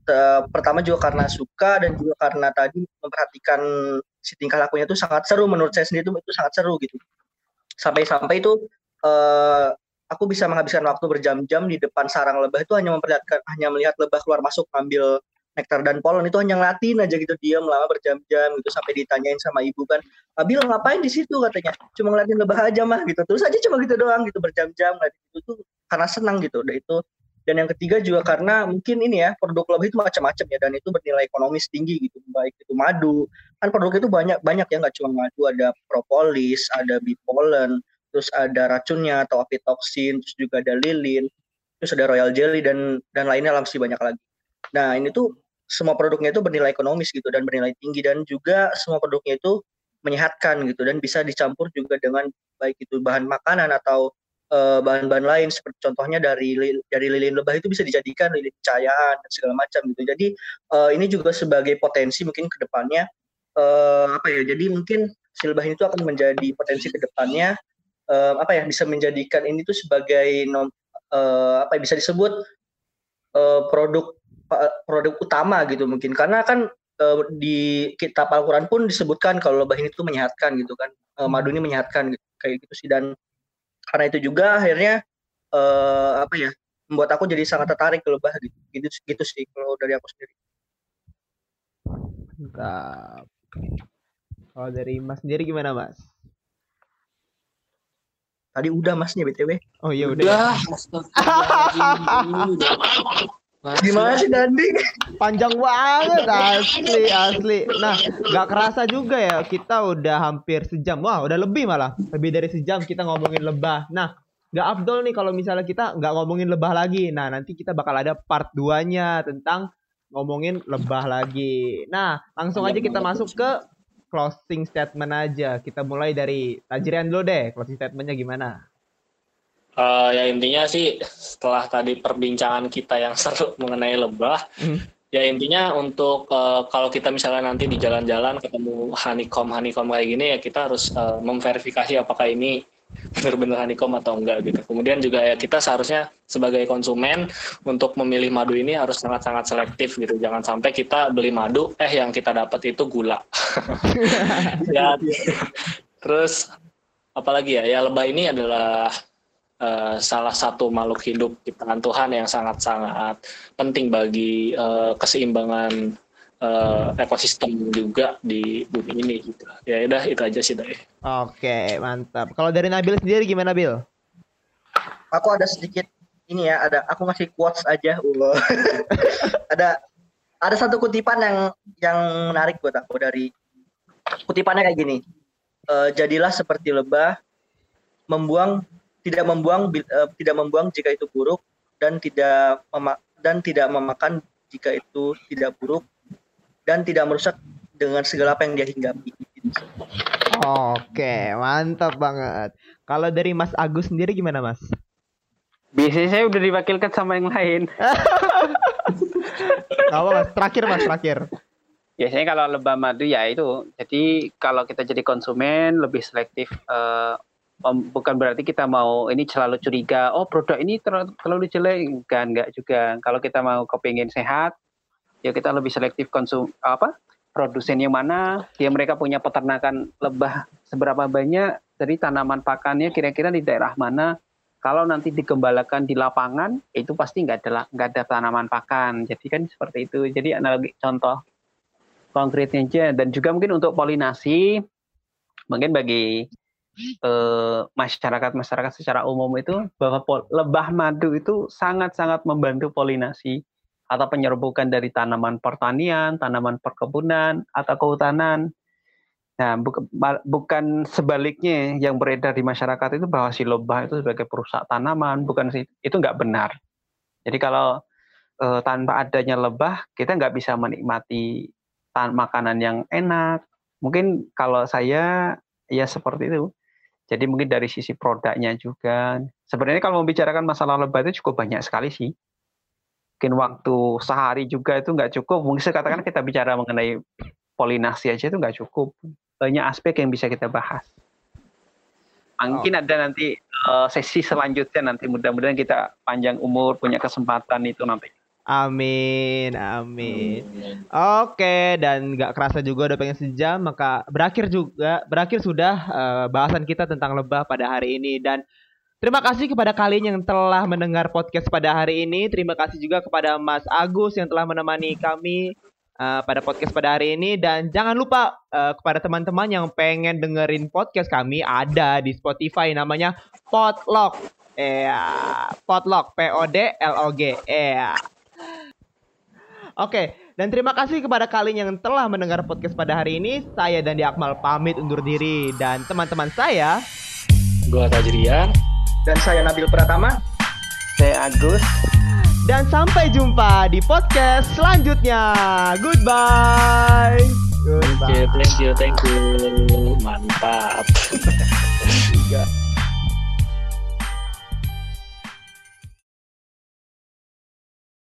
uh, pertama juga karena suka dan juga karena tadi memperhatikan si tingkah lakunya itu sangat seru. Menurut saya sendiri itu, itu sangat seru gitu. Sampai-sampai itu uh, aku bisa menghabiskan waktu berjam-jam di depan sarang lebah itu hanya memperlihatkan hanya melihat lebah keluar masuk ngambil nektar dan polen itu hanya ngelatin aja gitu dia lama berjam-jam gitu sampai ditanyain sama ibu kan Abil ngapain di situ? katanya. Cuma ngeliatin lebah aja mah gitu. Terus aja cuma gitu doang gitu berjam-jam ngeliatin itu karena senang gitu. Udah itu dan yang ketiga juga karena mungkin ini ya produk lebah itu macam-macam ya dan itu bernilai ekonomis tinggi gitu baik itu madu kan produk itu banyak banyak ya nggak cuma madu ada propolis ada bipolen terus ada racunnya atau apitoksin, terus juga ada lilin, terus ada royal jelly dan dan lainnya masih banyak lagi. Nah ini tuh semua produknya itu bernilai ekonomis gitu dan bernilai tinggi dan juga semua produknya itu menyehatkan gitu dan bisa dicampur juga dengan baik itu bahan makanan atau bahan-bahan lain seperti contohnya dari dari lilin lebah itu bisa dijadikan lilin cahayaan dan segala macam gitu. Jadi uh, ini juga sebagai potensi mungkin ke depannya uh, apa ya? Jadi mungkin si lebah itu akan menjadi potensi ke depannya uh, apa ya bisa menjadikan ini tuh sebagai nom, uh, apa ya, bisa disebut uh, produk produk utama gitu mungkin karena kan di kitab Al-Qur'an pun disebutkan kalau lebah ini tuh menyehatkan gitu kan uh, madu ini menyehatkan gitu, kayak gitu sih dan karena itu juga akhirnya uh, apa ya membuat aku jadi sangat tertarik ke lebah gitu gitu, gitu sih kalau dari aku sendiri. Mantap. Kalau dari Mas sendiri gimana Mas? Tadi udah masnya BTW. Oh iya udah. Udah. <laughs> Gimana sih Dandi? Panjang banget asli asli. Nah, nggak kerasa juga ya kita udah hampir sejam. Wah, udah lebih malah. Lebih dari sejam kita ngomongin lebah. Nah, nggak abdol nih kalau misalnya kita nggak ngomongin lebah lagi. Nah, nanti kita bakal ada part 2-nya tentang ngomongin lebah lagi. Nah, langsung aja kita masuk ke closing statement aja. Kita mulai dari Tajrian dulu deh. Closing statementnya gimana? Uh, ya intinya sih setelah tadi perbincangan kita yang <laughs> seru mengenai lebah, hmm. ya intinya untuk uh, kalau kita misalnya nanti di jalan-jalan ketemu honeycomb honeycomb kayak gini ya kita harus uh, memverifikasi apakah ini benar-benar honeycomb atau enggak gitu. Kemudian juga ya kita seharusnya sebagai konsumen untuk memilih madu ini harus sangat-sangat selektif gitu. Jangan sampai kita beli madu eh yang kita dapat itu gula. <laughs> <laughs> ya. Terus apalagi ya? Ya lebah ini adalah uh, salah satu makhluk hidup ciptaan Tuhan yang sangat-sangat penting bagi uh, keseimbangan uh, ekosistem juga di bumi ini gitu. Ya udah itu aja sih deh. Oke, mantap. Kalau dari Nabil sendiri gimana, Bil? Aku ada sedikit ini ya, ada aku ngasih quotes aja, Allah. <laughs> ada ada satu kutipan yang yang menarik buat aku dari kutipannya kayak gini. Uh, jadilah seperti lebah membuang tidak membuang uh, tidak membuang jika itu buruk dan tidak dan tidak memakan jika itu tidak buruk dan tidak merusak dengan segala apa yang dia hinggapi. Oke, mantap banget. Kalau dari Mas Agus sendiri gimana, Mas? Biasanya saya udah diwakilkan sama yang lain. <laughs> Apa Mas? Terakhir Mas, terakhir. Biasanya kalau lebah madu ya itu. Jadi kalau kita jadi konsumen lebih selektif. Uh, bukan berarti kita mau ini selalu curiga. Oh produk ini terlalu jelek. Kan enggak juga. Kalau kita mau kepingin sehat, ya kita lebih selektif konsum apa produsen yang mana dia mereka punya peternakan lebah seberapa banyak dari tanaman pakannya kira-kira di daerah mana kalau nanti digembalakan di lapangan itu pasti nggak ada nggak ada tanaman pakan jadi kan seperti itu jadi analogi contoh konkretnya aja dan juga mungkin untuk polinasi mungkin bagi eh, masyarakat-masyarakat secara umum itu bahwa lebah madu itu sangat-sangat membantu polinasi atau penyerbukan dari tanaman pertanian, tanaman perkebunan atau kehutanan. Nah, bukan, sebaliknya yang beredar di masyarakat itu bahwa si lebah itu sebagai perusak tanaman, bukan sih itu nggak benar. Jadi kalau eh, tanpa adanya lebah kita nggak bisa menikmati makanan yang enak. Mungkin kalau saya ya seperti itu. Jadi mungkin dari sisi produknya juga. Sebenarnya kalau membicarakan masalah lebah itu cukup banyak sekali sih. Mungkin waktu sehari juga itu nggak cukup. Mungkin saya katakan kita bicara mengenai polinasi aja itu nggak cukup. Banyak aspek yang bisa kita bahas. Mungkin ada nanti uh, sesi selanjutnya nanti mudah-mudahan kita panjang umur punya kesempatan itu nanti. Amin, amin. Oke, dan nggak kerasa juga udah pengen sejam, maka berakhir juga, berakhir sudah uh, bahasan kita tentang lebah pada hari ini. Dan terima kasih kepada kalian yang telah mendengar podcast pada hari ini. Terima kasih juga kepada Mas Agus yang telah menemani kami uh, pada podcast pada hari ini. Dan jangan lupa uh, kepada teman-teman yang pengen dengerin podcast kami ada di Spotify namanya Podlog. Eh, Podlog, P O D L O G. Eh. Oke, dan terima kasih kepada kalian yang telah mendengar podcast pada hari ini. Saya dan Akmal pamit undur diri dan teman-teman saya Gua Tajrian Dan saya Nabil Pratama. Saya Agus. dan sampai jumpa di podcast selanjutnya. Goodbye. Oke, Goodbye. thank you, thank you. Mantap. <laughs>